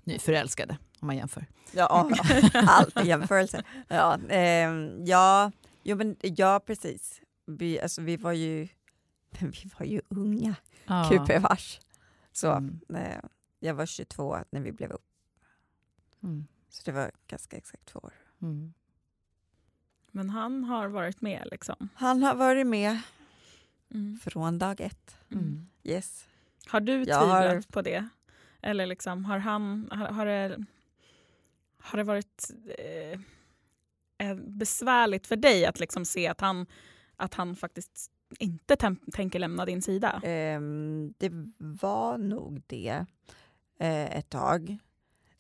Nyförälskade om man jämför. Ja, allt i jämförelse. Ja, ehm, ja, jo, men, ja precis. Vi, alltså, vi var ju men vi var ju unga, Ja. gubevars. Så Mm. eh, jag var 22 när vi blev upp. Mm. Så det var ganska exakt två år. Mm. Men han har varit med liksom. Han har varit med Mm. från dag ett. Mm. Yes. Har du Jag tvivlat har- på det? Eller liksom, har, han, har, har, det, har det varit eh, eh, besvärligt för dig att liksom se att han, att han faktiskt inte tänker lämna din sida? Ehm, det var nog det. eh, ett tag.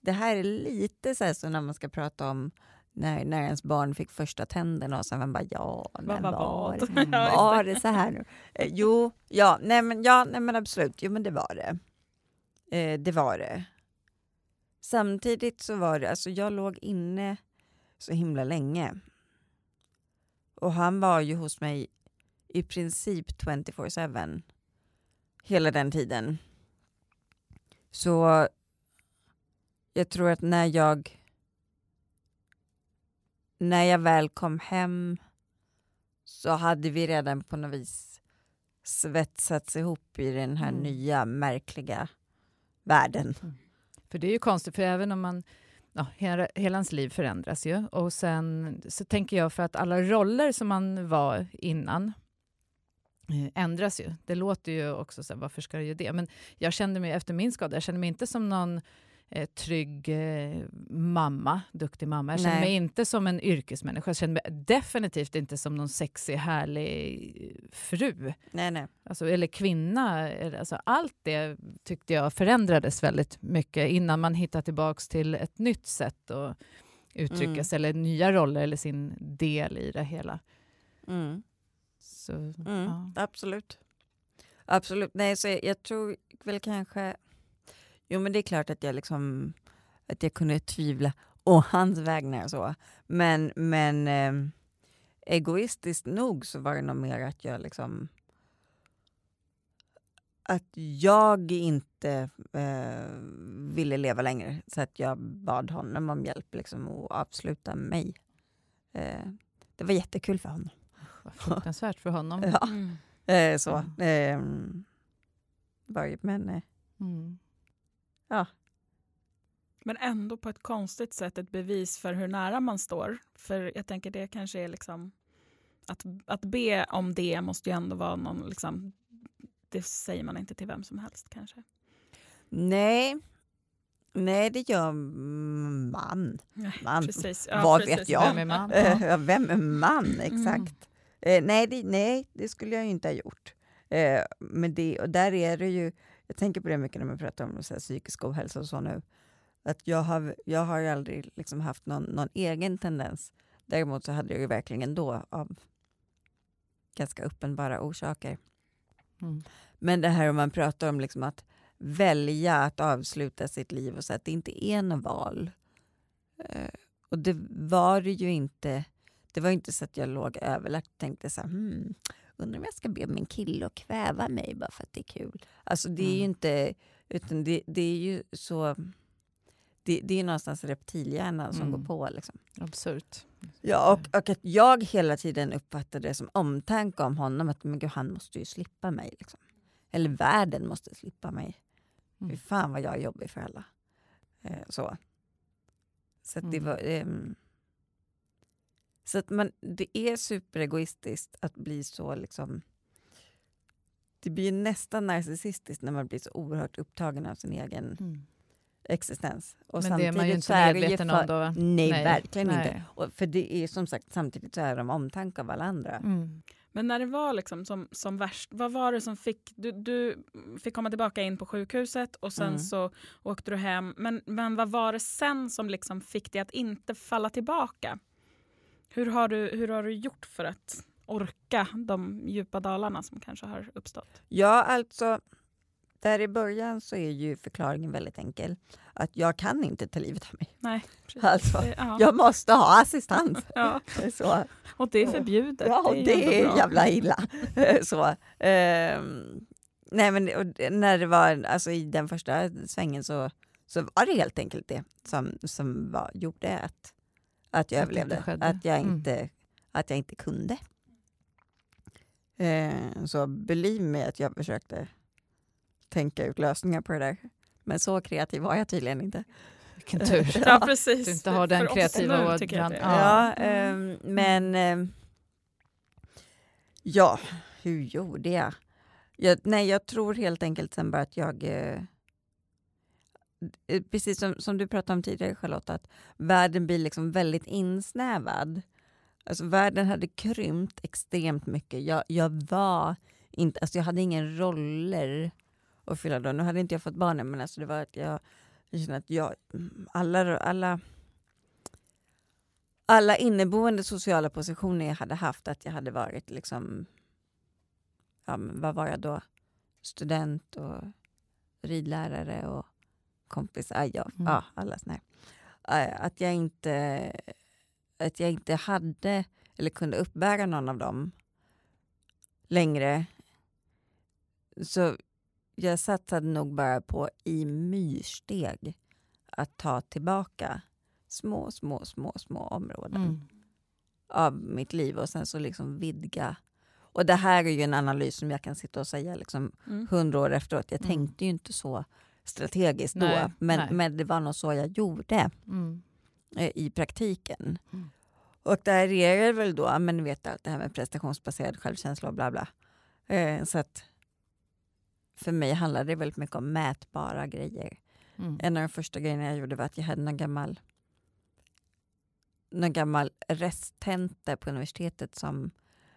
Det här är lite så, här så när man ska prata om när, när ens barn fick första tänderna och sen man bara ja, men var, var det, var det så här nu? Eh, jo, ja, nej men, ja, nej men absolut, jo men det var det. Eh, det var det. Samtidigt så var det, alltså jag låg inne så himla länge. Och han var ju hos mig i princip 24-7 hela den tiden. Så jag tror att när jag när jag väl kom hem så hade vi redan på något vis svetsats ihop i den här Mm. nya märkliga världen. För det är ju konstigt, för även om man... Ja, hela, hela ens liv förändras ju. Och sen så tänker jag för att alla roller som man var innan ändras ju. Det låter ju också så här, varför ska det ju det? Men jag kände mig efter min skada, jag kände mig inte som någon eh, trygg eh, mamma, duktig mamma. Jag kände Nej. mig inte som en yrkesmänniska. Jag kände mig definitivt inte som någon sexig, härlig fru. Nej, nej. Alltså, eller kvinna. Alltså, allt det tyckte jag förändrades väldigt mycket innan man hittar tillbaks till ett nytt sätt att uttrycka Mm. sig, eller nya roller eller sin del i det hela. Mm. Så, Mm, ja. Absolut. Absolut. Nej, så jag, jag tror väl kanske... Jo, men det är klart att jag liksom att jag kunde tvivla å hans vägnar så. Men, men eh, egoistiskt nog så var det nog mer att jag liksom att jag inte eh, ville leva längre så att jag bad honom om hjälp liksom, att avsluta mig. Eh, det var jättekul för honom. Vad fruktansvärt för honom. Ja. Mm. Eh, så. Ja. Eh, men eh, Mm. Men ändå på ett konstigt sätt ett bevis för hur nära man står. För jag tänker det kanske är liksom... Att, att be om det måste ju ändå vara någon... Liksom, det säger man inte till vem som helst kanske. nej. Nej, det gör man. Man. precis. Vad precis. vet jag? Vem är man? Eh, Ja. ja, vem är man? Exakt. Eh, nej, det, nej, det skulle jag ju inte ha gjort. Eh, men det, och där är det ju, jag tänker på det mycket när man pratar om så här, psykisk ohälsa och så nu, att jag har, jag har ju aldrig liksom haft någon, någon egen tendens. Däremot så hade jag ju verkligen då av ganska uppenbara orsaker. Mm. Men det här om man pratar om liksom att välja att avsluta sitt liv och så att det inte är något val. Eh, och det var det ju inte. Det var inte så att jag låg överlagt och tänkte så här, hmm, undrar om jag ska be min kille att kväva mig bara för att det är kul. Alltså det är ju Mm. inte, utan det, det är ju så, det, det är någonstans reptilhjärnan som Mm. går på. Liksom. Absurt. Ja, och, och att jag hela tiden uppfattade det som omtanke om honom. Att men gud, han måste ju slippa mig. Liksom. Eller världen måste slippa mig. Fy Mm. fan vad jag är jobbig för alla. Eh, så så att det Mm. var... ehm, så att man, det är superegoistiskt att bli så liksom... Det blir ju nästan narcissistiskt när man blir så oerhört upptagen av sin egen Mm. existens. Och Men det är man ju inte det medveten för- om då. va? Nej, verkligen inte. nej. Och för det är som sagt samtidigt så är de omtanke av alla andra. Mm. Men när det var liksom som, som värst, vad var det som fick... Du, du fick komma tillbaka in på sjukhuset och sen Mm. så åkte du hem. Men, men vad var det sen som liksom fick dig att inte falla tillbaka? Hur har, du, hur har du gjort för att orka de djupa dalarna som kanske har uppstått? Ja, alltså där i början så är ju förklaringen väldigt enkel. Att jag kan inte ta livet av mig. Nej, precis. Alltså, Det- ja. jag måste ha assistans. Ja, Så. och det är förbjudet. Ja, och det ändå är jävla illa. så. ehm, nej, men det- när det var alltså, i den första svängen så, så var det helt enkelt det som, som var, gjorde att, att jag Att överlevde. Att jag, Mm. inte, att jag inte kunde. Eh, så believe mig att jag försökte tänka ut lösningar på det där. Men så kreativ var jag tydligen inte. Vilken tur. Ja, precis. Du inte har den För kreativa ådran. Ja, ehm, men ehm, ja, hur gjorde jag? jag? Nej, jag tror helt enkelt sen bara att jag eh, eh, Eh, precis som, som du pratade om tidigare Charlotta, att världen blir liksom väldigt insnävad. Alltså världen hade krympt extremt mycket. Jag, jag var inte, alltså jag hade ingen roller att fylla då. Nu hade inte jag fått barnen men alltså det var att jag, jag kände att jag, alla, alla, alla inneboende sociala positioner jag hade haft, att jag hade varit liksom, ja, men vad var jag då? Student och ridlärare och kompis. Ja, ja, Mm. ja alla såna här. Att jag inte att jag inte hade eller kunde uppbära någon av dem längre. Så jag satsade nog bara på i myrsteg att ta tillbaka små, små, små, små områden Mm. av mitt liv och sen så liksom vidga. Och det här är ju en analys som jag kan sitta och säga liksom Mm. hundra år efteråt. Jag Mm. tänkte ju inte så strategiskt Nej, då, men, nej. men det var nog så jag gjorde Mm. eh, i praktiken. Mm. Och där är det väl då, men ni vet allt det här med prestationsbaserad självkänsla och bla bla. Eh, så att för mig handlar det väldigt mycket om mätbara grejer. Mm. En av de första grejerna jag gjorde var att jag hade någon gammal, någon gammal resttenta på universitetet som,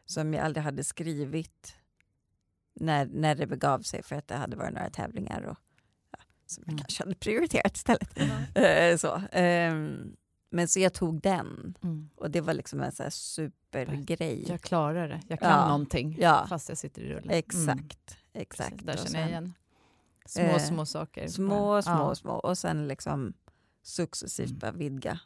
som jag aldrig hade skrivit när, när det begav sig för att det hade varit några tävlingar och, som jag Mm. kanske hade prioriterat istället. Eh, så, ehm, men så jag tog den Mm. och det var liksom en så här supergrej. Jag klarar det. Jag kan Ja. någonting Ja. fast jag sitter i rullen. Exakt. Mm. exakt. Precis, Där känner jag igen. Små, Eh, små saker. Små, små, ja. små och sen liksom successivt Mm. bara vidga.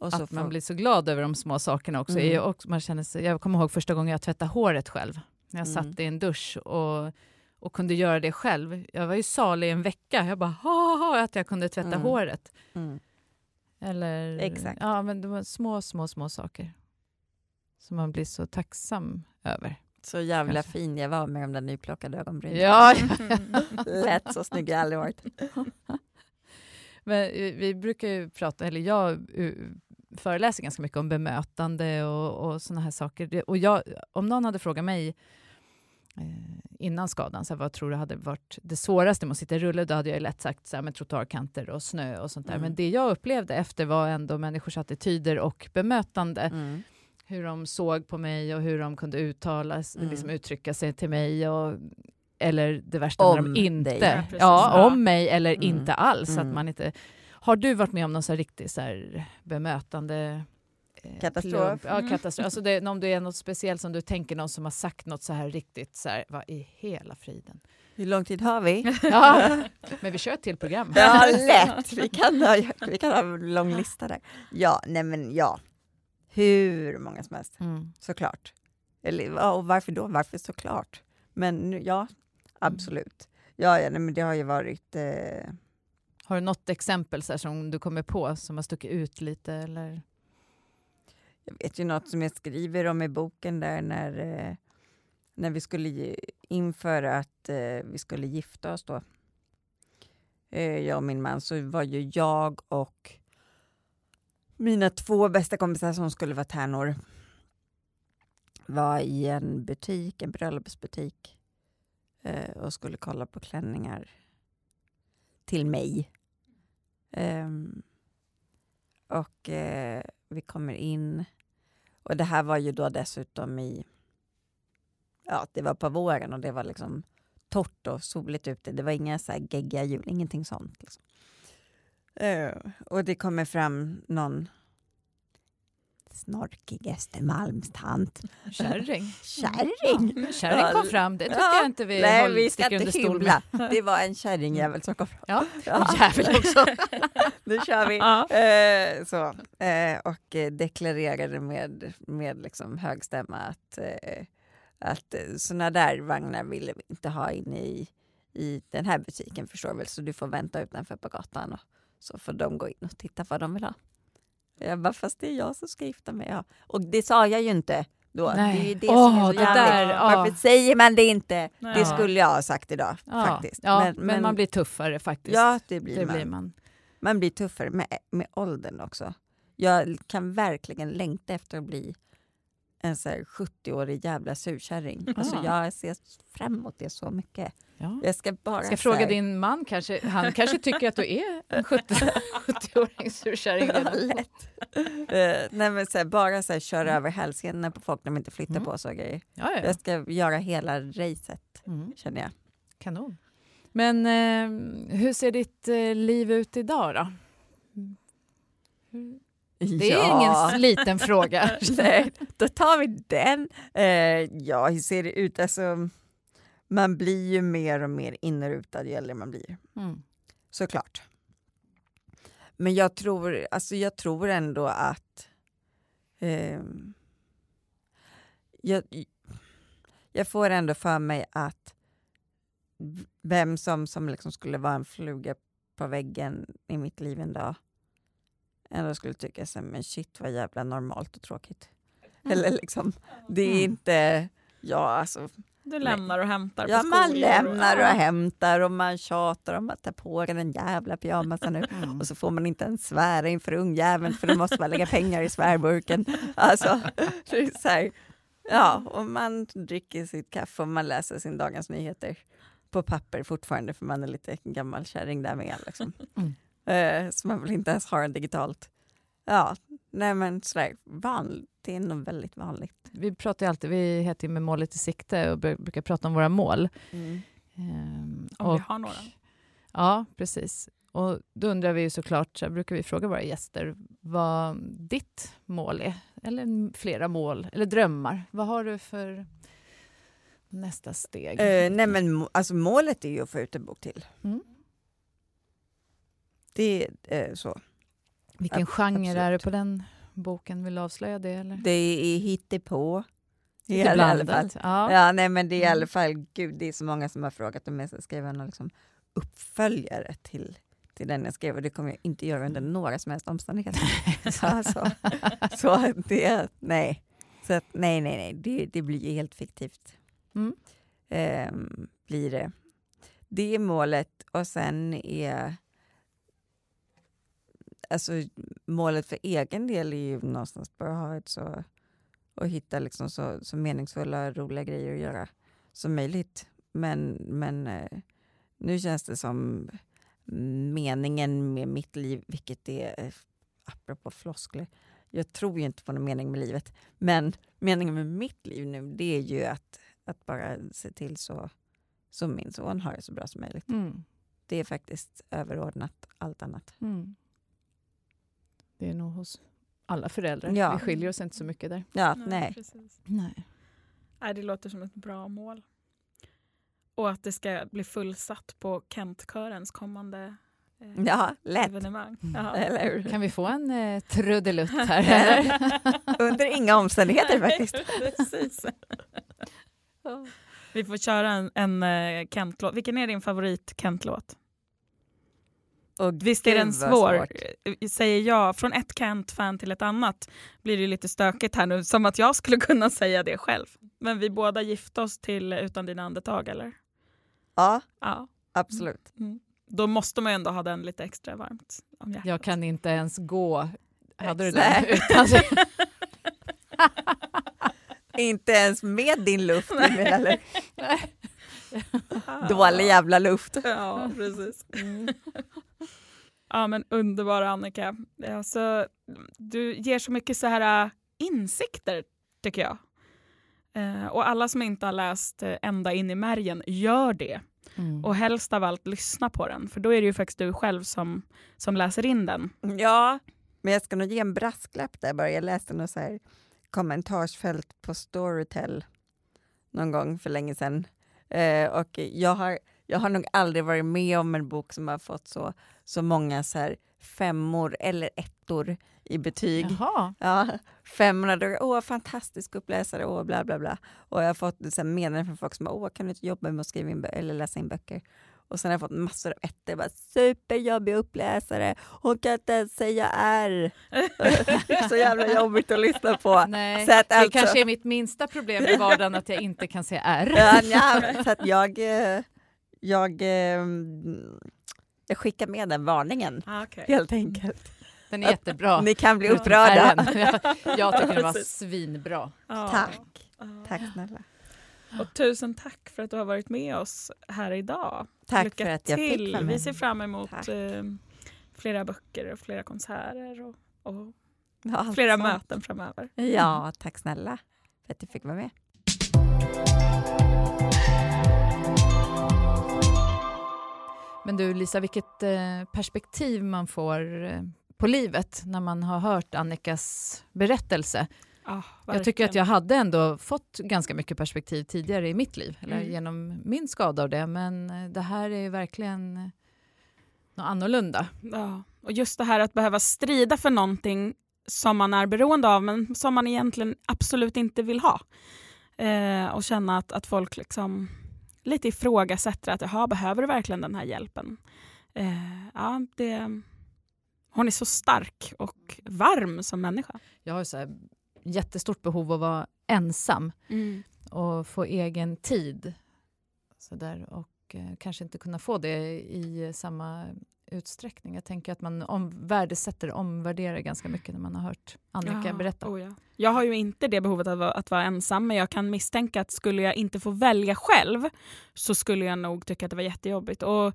Att man blir så glad över de små sakerna också. Mm. Ju också man känner sig, jag kommer ihåg första gången jag tvättade håret själv. När jag Mm. satt i en dusch och, och kunde göra det själv. Jag var ju salig i en vecka. Jag bara, ha, ha, att jag kunde tvätta Mm. håret. mm. Eller, Exakt. Ja, men det var små, små, små saker. Som man blir så tacksam över. Så jävla Kanske. fin jag var med de där nyplockade ögonbrynen. Ja, Lätt så snygg jag aldrig varit. Men eh, vi brukar ju prata, eller jag eh, föreläser ganska mycket om bemötande och, och såna här saker. Och jag, om någon hade frågat mig innan skadan, så här, vad tror du hade varit det svåraste med att sitta i rulle, då hade jag lätt sagt så här, med trottoarkanter och snö och sånt där. Mm. Men det jag upplevde efter var ändå människors attityder och bemötande. Mm. Hur de såg på mig och hur de kunde uttala, Mm. liksom uttrycka sig till mig. Och, eller det värsta när Om de inte... Ja, Ja, om mig eller Mm. inte alls. Mm. Att man inte, har du varit med om någon så riktig så här bemötande eh, Katastrof. plump? Ja, Mm. katastrof. Alltså det, om det är något speciellt som du tänker, någon som har sagt något så här riktigt så här, vad i hela friden? Hur lång tid har vi? Ja, men vi kör ett till program. Ja, lätt. Vi kan ha, vi kan ha en lång lista där. Ja, nej men ja. Hur många som helst, Mm. såklart. Eller, och varför då? Varför såklart? Men ja, absolut. Ja, ja nej, men det har ju varit... Eh, Har du något exempel så här, som du kommer på som har stuckit ut lite? Eller? Jag vet ju något som jag skriver om i boken där när, eh, när vi skulle inför införa att eh, vi skulle gifta oss då. Eh, jag och min man, så var ju jag och mina två bästa kompisar som skulle vara tärnor var i en butik, en bröllopsbutik eh, och skulle kolla på klänningar till mig. Ehm, och eh, vi kommer in och det här var ju då dessutom i, ja det var på våren och det var liksom torrt och soligt ute. Det var inga så här geggiga hjul, ingenting sånt. Liksom. Uh, och det kommer fram någon snorkig Östermalmstant. Kärring. Kärring! Kärring kom fram, det tycker Ja. jag inte vi Nej, vi ska inte hymla. Det var en kärringjävel som kom fram. Ja, Ja. jävel också. nu kör vi. Ja. Eh, så, eh, och eh, deklarerade med, med liksom hög stämma att, eh, att eh, såna där vagnar ville vi inte ha inne i, i den här butiken förstår väl, så du får vänta utanför på gatan och så får de gå in och titta vad de vill ha. Jag bara, fast det är jag som ska gifta mig. Ja. Och det sa jag ju inte då. Nej. Det är ju det Åh, som är så det där. Varför säger man det inte? Nej. Det skulle jag ha sagt idag Ja, faktiskt. ja, men, man blir tuffare faktiskt. Ja, det blir det man. blir man. Man blir tuffare med, med åldern också. Jag kan verkligen längta efter att bli en så här 70-årig jävla surkärring. Alltså jag ser fram emot det så mycket. Ja. Jag ska bara Ska fråga här- din man kanske, han kanske tycker att du är en 70 70-åring surkärring Ja, lätt. Eh, nej, men så här, bara så här, köra över hälsenorna på folk när de inte flyttar Mm. på så grejer. Ja, ja. Jag ska göra hela racet, Mm. känner jag. Kanon. Men eh, hur ser ditt eh, liv ut idag då? Det är ja. ingen liten fråga. Nej, då tar vi den. Eh, ja, hur ser det ut? Alltså, man blir ju mer och mer inrutad ju äldre man blir. Mm. Såklart. Men jag tror, alltså jag tror ändå att ehm, jag, jag får ändå för mig att vem som, som liksom skulle vara en fluga på väggen i mitt liv en dag ändå skulle tycka så, men shit vad jävla normalt och tråkigt. Eller liksom, det är Mm. inte, ja alltså Du lämnar och hämtar Ja, på man skolor lämnar och ja. hämtar och man tjatar om att ta på dig den jävla pyjamasen nu. Mm. Och så får man inte ens svära inför ungjäveln för då måste man lägga pengar i svärburken. Alltså, så här, ja, och man dricker sitt kaffe och man läser sin Dagens Nyheter på papper fortfarande för man är lite gammal kärring där med. Liksom. Mm. Eh, så man vill inte ens ha den digitalt. Ja, nej men sådär, van, det är nog väldigt vanligt. Vi pratar ju alltid, vi heter ju Med målet i sikte och br- brukar prata om våra mål. Mm. Ehm, Om och, vi har några. Ja, precis. Och då undrar vi ju såklart, så brukar vi fråga våra gäster vad ditt mål är. Eller flera mål, eller drömmar. Vad har du för nästa steg? Eh, nej men alltså målet är ju att få ut en bok till. Mm. Det är eh, så. Vilken ab- genre är det absolut. på den boken? Vill du avslöja det? Eller? Det är hittepå. I alla, fall. Ja. Ja, nej men det är i Mm. alla fall, gud det är så många som har frågat om jag ska skriva någon liksom uppföljare till, till den jag skrev och det kommer jag inte göra under några som helst omständigheter. så, alltså, så det, nej. Så att, nej, nej, nej, det, det blir ju helt fiktivt. Mm. Ehm, blir det. Det är målet och sen är alltså målet för egen del är ju någonstans bara ha ett så och hitta liksom så, så meningsfulla, roliga grejer att göra som möjligt. Men, men eh, nu känns det som meningen med mitt liv, vilket är, eh, apropå floskler, jag tror ju inte på någon mening med livet, men meningen med mitt liv nu, det är ju att, att bara se till så, så min son har det så bra som möjligt. Mm. Det är faktiskt överordnat allt annat. Mm. Det är nog hos alla föräldrar. Ja. Vi skiljer oss inte så mycket där. Ja, nej. Precis. Nej. Nej, det låter som ett bra mål. Och att det ska bli fullsatt på Kentkörens kommande eh, Ja, lätt. evenemang. Mm. Eller? Kan vi få en eh, trudelutt här? Under inga omständigheter faktiskt. Precis. Vi får köra en, en eh, Kent-låt. Vilken är din favorit Kent-låt? Och Visst är den svår? Eh, Säger jag från ett Kent-fan till ett annat blir det lite stökigt här nu, som att jag skulle kunna säga det själv. Men vi båda gifte oss till Utan dina andetag, eller? Ja, Ja. absolut. Mm. Då måste man ju ändå ha den lite extra varmt om hjärtat. Jag kan inte ens gå. Hade du den? Utan, Inte ens med din luft, eller? Dålig jävla luft. Ja, precis. Ja, men underbara Annika. Alltså, du ger så mycket så här äh, insikter, tycker jag. Eh, och alla som inte har läst eh, Ända in i märgen, gör det. mm. Och helst av allt lyssna på den, för då är det ju faktiskt du själv som, som läser in den. Ja, men jag ska nog ge en brasklapp där bara. Jag läste något så här kommentarsfält på Storytel någon gång för länge sedan. Eh, och jag har, jag har nog aldrig varit med om en bok som har fått så, så många så här femmor eller ettor i betyg. Jaha. Ja, femmorna, åh fantastisk uppläsare, åh bla bla bla. Och jag har fått meddelanden från folk som åh kan du inte jobba med att skriva in eller läsa in böcker? Och sen har jag fått massor av ettor, bara superjobbig uppläsare, hon kan inte ens säga R. så jävla jobbigt att lyssna på. Nej, Så att det alltså- kanske är mitt minsta problem i vardagen att jag inte kan säga R. Ja, nja, så att jag, eh, jag, eh, jag skickar med den varningen Ah, okay. helt enkelt. Den är jättebra. Ni kan bli upprörda. Jag, tycker den var svinbra. Ja. Tack. Ja. Tack snälla. Och tusen tack för att du har varit med oss här idag. Tack Lycka för att jag till. fick vara Vi med. ser fram emot Tack. eh, flera böcker och flera konserter och, och Ja, flera sånt. möten framöver. Ja, tack snälla för att jag fick vara med. Men du Lisa, vilket eh, perspektiv man får eh, på livet när man har hört Annikas berättelse. Ja, jag tycker att jag hade ändå fått ganska mycket perspektiv tidigare i mitt liv, eller Mm. genom min skada av det, men eh, det här är verkligen eh, något annorlunda. Ja. Och just det här att behöva strida för någonting som man är beroende av men som man egentligen absolut inte vill ha. Eh, och känna att, att folk liksom lite ifrågasätter att jaha, behöver du verkligen den här hjälpen? Eh, ja, det, hon är så stark och varm som människa. Jag har så här jättestort behov av att vara ensam och få egen tid. Så där, och eh, kanske inte kunna få det i samma utsträckning. Jag tänker att man om, värdesätter och omvärderar ganska mycket när man har hört Annika Ja, berätta. oh ja. Jag har ju inte det behovet att, att vara ensam men jag kan misstänka att skulle jag inte få välja själv så skulle jag nog tycka att det var jättejobbigt. Och,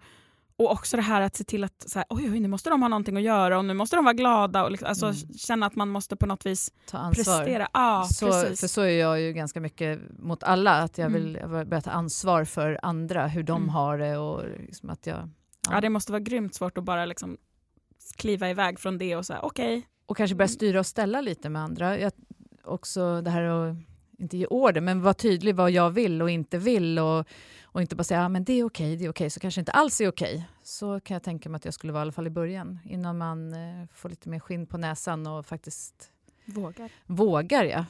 och också det här att se till att så här, oj, oj, nu måste de ha någonting att göra och nu måste de vara glada och liksom, alltså, Mm. känna att man måste på något vis Ta ansvar. prestera. Ja, så, precis. för så är jag ju ganska mycket mot alla, att jag Mm. vill, jag vill börja ta ansvar för andra, hur de Mm. har det och liksom att jag... ja, det måste vara grymt svårt att bara liksom kliva iväg från det och säga okej. Och kanske börja styra och ställa lite med andra. Jag, också det här att, inte ge order, men vara tydlig vad jag vill och inte vill och, och inte bara säga ah, men det är okej, det är okej, så kanske inte alls är okej. Så kan jag tänka mig att jag skulle vara i alla fall i början, innan man eh, får lite mer skinn på näsan och faktiskt Vågar. vågar. Ja.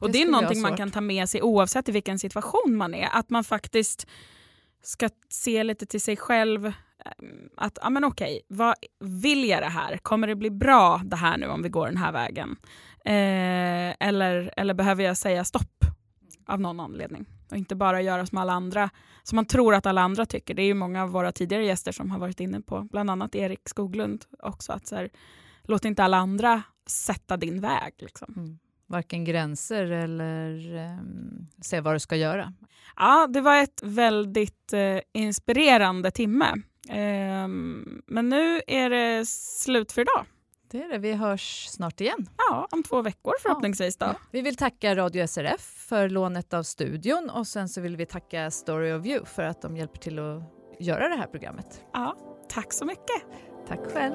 Och Det det är någonting man kan ta med sig oavsett i vilken situation man är. Att man faktiskt ska se lite till sig själv. Eh, att, ja men okej, vad vill jag det här? Kommer det bli bra det här nu om vi går den här vägen? Eh, eller, eller behöver jag säga stopp av någon anledning? Och inte bara göra som alla andra, som man tror att alla andra tycker. Det är ju många av våra tidigare gäster som har varit inne på, bland annat Erik Skoglund också, att så här, låt inte alla andra sätta din väg. Liksom. Mm. Varken gränser eller um, se vad du ska göra. Ja, det var ett väldigt eh, inspirerande timme. Ehm, men nu är det slut för idag. Det är det, vi hörs snart igen. Ja, om två veckor förhoppningsvis. Då. Vi vill tacka Radio SRF för lånet av studion och sen så vill vi tacka Story of You för att de hjälper till att göra det här programmet. Ja, tack så mycket. Tack själv.